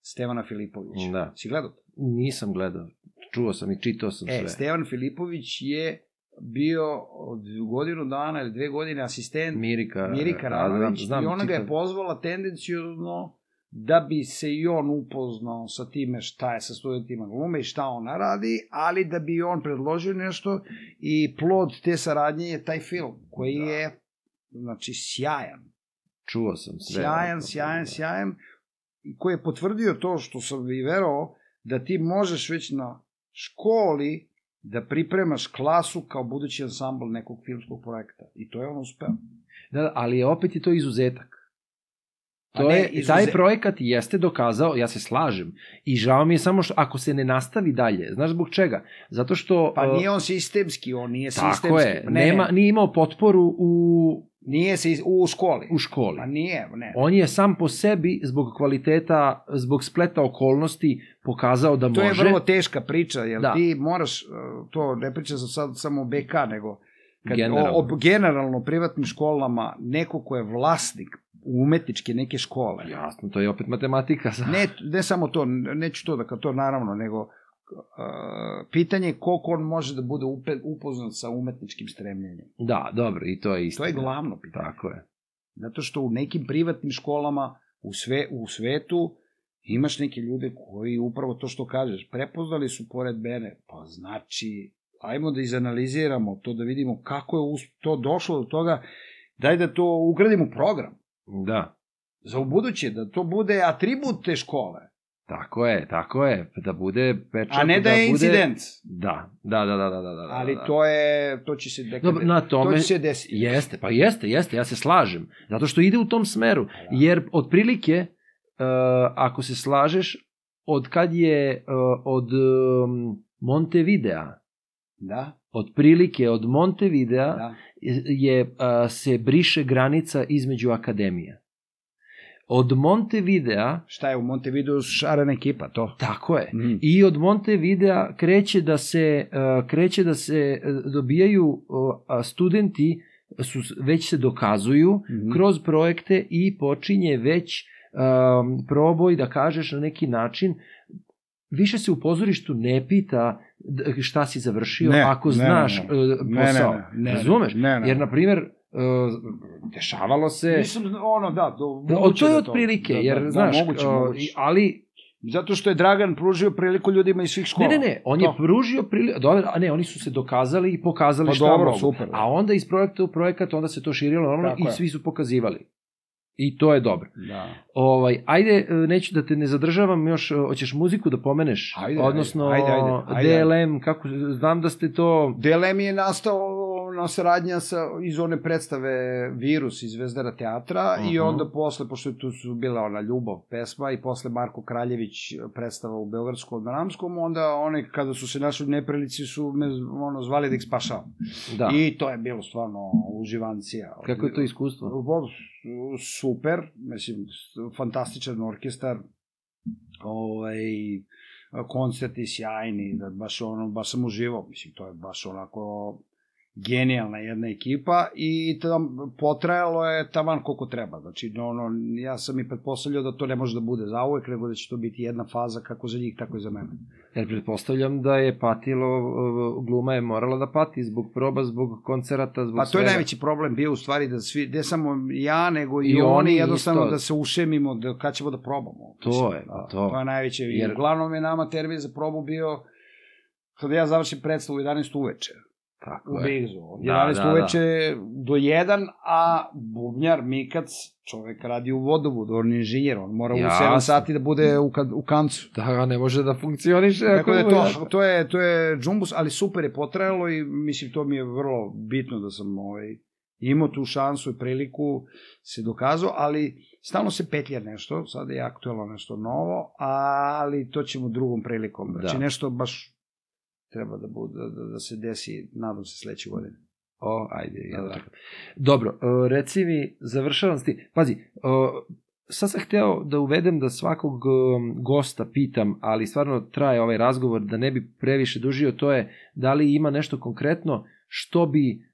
Stevana Filipovića. Da. Si gledao to? Nisam gledao. Čuo sam i čitao sam E, sve. Stevan Filipović je bio od godinu dana ili dve godine asistent Mirika. Mirika da, da, da, znam, i ona ga je pozvala tendencijozno da bi se i on upoznao sa time šta je sa studentima glume i šta ona radi, ali da bi on predložio nešto i plod te saradnje je taj film koji Da. je znači sjajan. Čuo sam sve. Sjajan, tome, sjajan, da. sjajan koji je potvrdio to što sam i verovao da ti možeš već na školi da pripremaš klasu kao budući ansambl nekog filmskog projekta. I to je on uspeo. Da, da, ali je opet i to izuzetak. To ne, je, izuze- taj projekat jeste dokazao, ja se slažem, i žao mi je samo što ako se ne nastavi dalje, znaš zbog čega? Zato što... Pa uh, nije on sistemski, on nije sistemski. Tako je, ne, nema, ne, nije imao potporu u, nije se is- u školi. u školi. Pa nije, ne. On je sam po sebi, zbog kvaliteta, zbog spleta okolnosti, pokazao da To je može. vrlo teška priča, jer Da. ti moraš, uh, to ne pričam sam sad samo o BK, nego kad, Generalno. O, o generalno privatnim školama, neko ko je vlasnik umetničke neke škole. Jasno, to je opet matematika. Ne, ne samo to, neću to da kao to naravno, nego uh, pitanje je koliko on može da bude upoznat sa umetničkim stremljenjem. Da, dobro, i to je isto. To je glavno pitanje. Tako je. Zato što u nekim privatnim školama u, sve, u svetu imaš neke ljude koji upravo to što kažeš, prepoznali su pored mene, pa znači, ajmo da izanaliziramo to, da vidimo kako je to došlo do toga, daj da to ugradimo u program. Da, Za ubuduće, da to bude atribut te škole, tako je, tako je. Da bude pečat, a ne da je bude... incident. Da, da, da, da, da, da, da. Ali da. to je, to će se nekada, Dobro, na tome... to će se desiti. Jeste, pa jeste, jeste, ja se slažem. Zato što ide u tom smeru. Da. Jer otprilike, uh, ako se slažeš, od kad je uh, od um, Montevidea, Da, otprilike od Montevidea da. je, uh, se briše granica između akademija. Od Montevidea, Šta je u Montevideo šarena ekipa, to? tako je, Mm. I od Montevidea kreće da se uh, kreće da se dobijaju a studenti su već se dokazuju Mhm. kroz projekte i počinje već um, proboj da kažeš na neki način više se u pozorištu ne pita šta si završio Ne, ako ne, znaš ne, uh, posao. Ne, ne, ne, ne, Razumeš? Ne, ne. Jer, na primjer, uh, dešavalo se... Mislim, ono, da, to, Da, to je da otprilike, da, jer, da, znaš, da, moguće, uh, moguće. ali Zato što je Dragan pružio priliku ljudima iz svih škola. Ne, ne, ne, on To. je pružio priliku, dobro, a ne, oni su se dokazali i pokazali Pa šta dobro, mogu. super. A onda iz projekta u projekat, onda se to širilo normalno Tako i je. svi su pokazivali. I to je dobro. Da. Ovaj, ajde, e, neću da te ne zadržavam još, e, hoćeš muziku da pomeneš? Ajde, Odnosno, ajde, ajde, ajde, ajde. DLM, kako, znam da ste to... DLM je nastao ona saradnja sa, iz one predstave Virus iz Zvezdara teatra uh -huh. i Mhm. onda posle, pošto tu su bila ona Ljubav pesma i posle Marko Kraljević predstava u Beogradskom Ramskom, onda one kada su se našli u neprilici su me ono, zvali da ih spašavam. Da. I to je bilo stvarno uživancija. Kako je to iskustvo? Bo, super, mislim, fantastičan orkestar, ovaj, koncerti sjajni, da baš ono, baš sam uživao, mislim, to je baš onako genijalna jedna ekipa i tam potrajalo je taman koliko treba. Znači, ono, ja sam i pretpostavljao da to ne može da bude za uvek, nego da će to biti jedna faza kako za njih, tako i za mene. Jer pretpostavljam da je patilo, gluma je morala da pati zbog proba, zbog koncerata, zbog Pa to svega. je najveći problem bio u stvari da svi, ne samo ja, nego i, I oni oni jednostavno isto. da se ušemimo, da kad ćemo da probamo. To je, da, to. to je najveće. Jer... Uglavnom je nama termin za probu bio kada ja završim predstavu u 11 uveče Tako u je. Bigzu. Da, 11 da, da. uveče do 1, a bubnjar Mikac, čovek radi u vodovodu, on je inženjer, on mora u Jasno. 7 sati da bude u, kad- u kancu. Da, ne može da funkcioniše. Tako da je to, to je, to je džumbus, ali super je potrajalo i mislim to mi je vrlo bitno da sam ovaj, imao tu šansu i priliku se dokazao, ali stalno se petlja nešto, sada je aktuelno nešto novo, ali to ćemo drugom prilikom. Znači Da. nešto baš treba da, bude, da, da se desi, nadam se, sledeće godine. O, ajde, Da, ja da. Dobro, uh, reci mi, završavam s ti. Pazi, uh, sad sam hteo da uvedem da svakog um, gosta pitam, ali stvarno traje ovaj razgovor da ne bi previše dužio, to je da li ima nešto konkretno što bi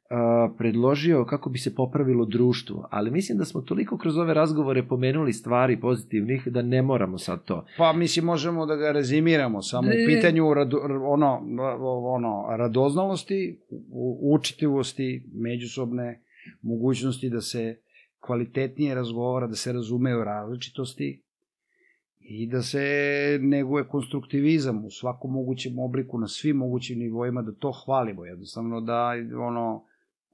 predložio kako bi se popravilo društvo. Ali mislim da smo toliko kroz ove razgovore pomenuli stvari pozitivnih da ne moramo sad to. Pa mislim možemo da ga rezimiramo samo Ne. u pitanju rado, ono, ono, radoznalosti, učitivosti, međusobne mogućnosti da se kvalitetnije razgovara, da se razumeju različitosti i da se neguje konstruktivizam u svakom mogućem obliku, na svim mogućim nivoima, da to hvalimo jednostavno, da ono,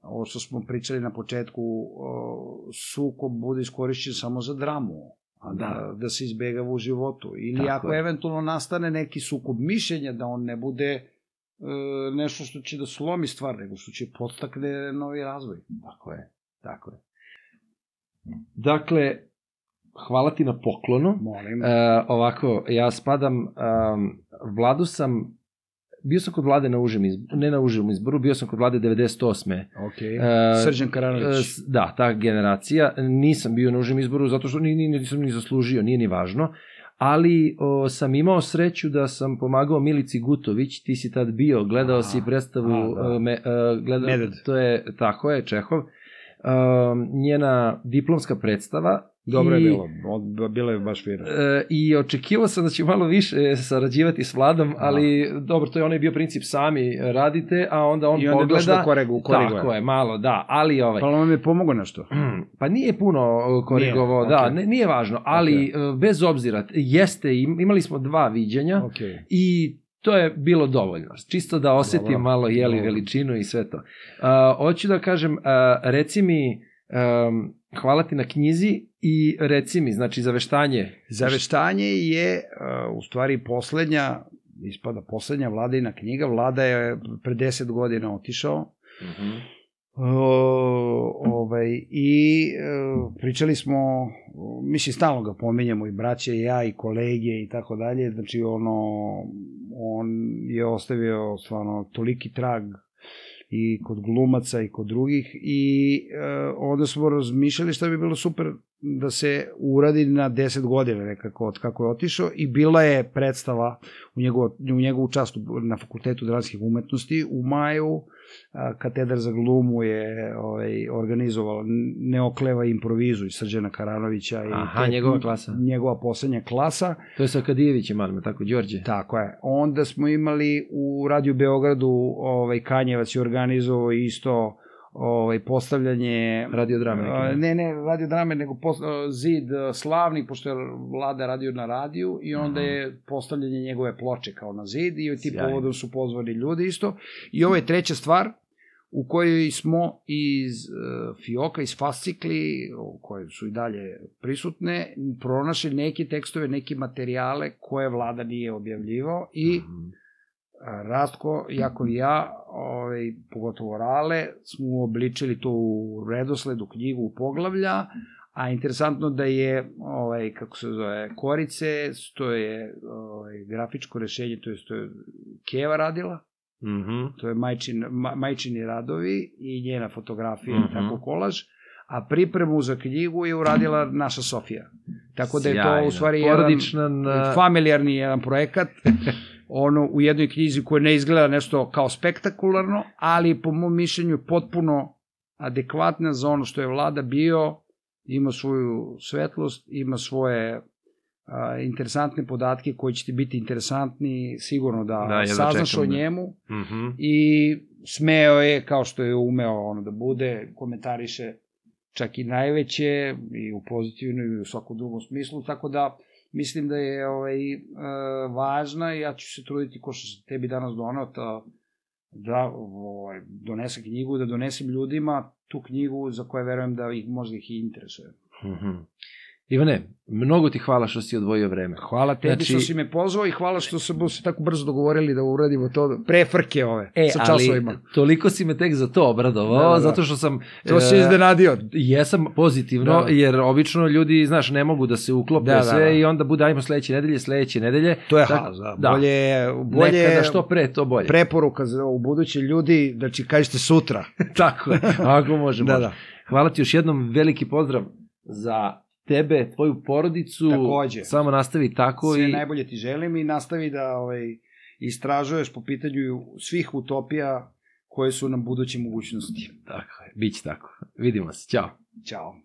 ovo što smo pričali na početku, sukob bude iskorišćen samo za dramu, a da, Da. da se izbegava u životu. Ili Tako ako je. eventualno nastane neki sukob mišljenja, da on ne bude e, nešto što će da slomi stvar, nego što će podstakne novi razvoj. Tako je, tako je. Dakle, hvala ti na poklonu. Molim. E, ovako, ja spadam, um, Vladu sam, bio sam kod Vlade na užem izboru, ne na užem izboru, bio sam kod Vlade 98. ok. e, Srđan Karanović. S- Da, ta generacija. Nisam bio na užem izboru zato što ni, ni, nisam ni zaslužio, nije ni važno. Ali o, sam imao sreću da sam pomagao Milici Gutović, ti si tad bio, gledao Aha, si predstavu, a, da. e, me, e, gledao, Medved. to je, tako je, Čehov, Um, njena diplomska predstava. Dobro je i- bilo, bilo je baš fino. E, I očekivao sam da ću malo više sarađivati s Vladom, ali dobro, to je onaj bio princip sami radite, a onda on I onda je pogleda... došlo do koregu, koriguje. Tako je, malo, da, ali ovaj... Pa vam je pomogao nešto? Pa nije puno uh, korigovao, Nije, da, ne, nije važno, ali uh, bez obzira, jeste, im- imali smo dva viđenja Ok. i to je bilo dovoljno. Čisto da osetim Dobro, malo jeli dobro. veličinu i sve to. Uh, hoću da kažem, uh, reci mi, um, hvala ti na knjizi i reci mi, znači zaveštanje. Zaveštanje je uh, u stvari poslednja, ispada poslednja vladina knjiga. Vlada je pre 10 godina otišao. O, ovaj, I e, pričali smo, mislim, stalno ga pominjamo i braće i ja i kolege i tako dalje, znači ono, on je ostavio stvarno toliki trag i kod glumaca i kod drugih i e, onda smo razmišljali šta bi bilo super da se uradi na 10 godina nekako od kako je otišao i bila je predstava u njegovu, u njegovu čast na Fakultetu dramskih umetnosti u maju a, katedar za glumu je ovaj, organizovala Ne okleva improvizu i Srđana Karanovića i Aha, njegova klasa. njegova poslednja klasa To je sa Kadijevićem, ali tako, Đorđe. Tako je. Onda smo imali u Radio Beogradu, ovaj Kanjevac je organizovao isto ovaj postavljanje Radio drame. Neke. ne, ne, radio drame, nego post, zid slavni, pošto je vlada radio na radiju i onda Aha. je postavljanje njegove ploče kao na zid i ti povodom su pozvani ljudi isto. I ovo je treća stvar u kojoj smo iz uh, Fioka, iz fascikli, koje su i dalje prisutne, pronašli neke tekstove, neke materijale koje vlada nije objavljivao i Mhm. Rastko, Jakov i ja, ovaj, pogotovo Rale, smo obličili to u redosledu knjigu u poglavlja, a interesantno da je, ovaj, kako se zove, Korice, to je ovaj, grafičko rešenje, to je, to je Keva radila, Mm -hmm. to je majčin, ma, majčini radovi i njena fotografija mm -hmm. tako kolaž, a pripremu za knjigu je uradila naša Sofija. Tako da je to Sjajno. u stvari jedan Porodična na... familijarni jedan projekat, [LAUGHS] ono u jednoj knjizi koja ne izgleda nešto kao spektakularno, ali po mom mišljenju je potpuno adekvatna za ono što je vlada bio, ima svoju svetlost, ima svoje a, interesantne podatke koji će ti biti interesantni, sigurno da, Da, da saznaš čekam o da- njemu Mhm. i smeo je, kao što je umeo ono da bude, komentariše čak i najveće i u pozitivnom i u svakom drugom smislu, tako da mislim da je ovaj, e, važna i ja ću se truditi ko što tebi danas donao ta, da ovaj, donese knjigu, da donesem ljudima tu knjigu za koje verujem da ih možda ih i interesuje. Mhm. Ivane, mnogo ti hvala što si odvojio vreme. Hvala tebi Znači- što si me pozvao i hvala što smo se tako brzo dogovorili da uradimo to pre frke ove, E, sa ali časovima. toliko si me tek za to obradovao, Da, da, da. zato što sam... To si e, iznenadio. Jesam pozitivno, Da. da. jer obično ljudi, znaš, ne mogu da se uklope Da, da, da, sve da. i onda bude ajmo sledeće nedelje, sledeće nedelje. To je Tak- haos, da. da. Bolje, bolje Nekada što pre, to bolje. preporuka za u buduće ljudi, znači kažete sutra. [LAUGHS] Tako je, ako [LAUGHS] može, Da, može. da. Hvala ti još jednom, veliki pozdrav za tebe, tvoju porodicu. Takođe. Samo nastavi tako Sve i... najbolje ti želim i nastavi da ovaj, istražuješ po pitanju svih utopija koje su nam buduće mogućnosti. Tako je, bit će tako. Vidimo se, ćao. Ćao.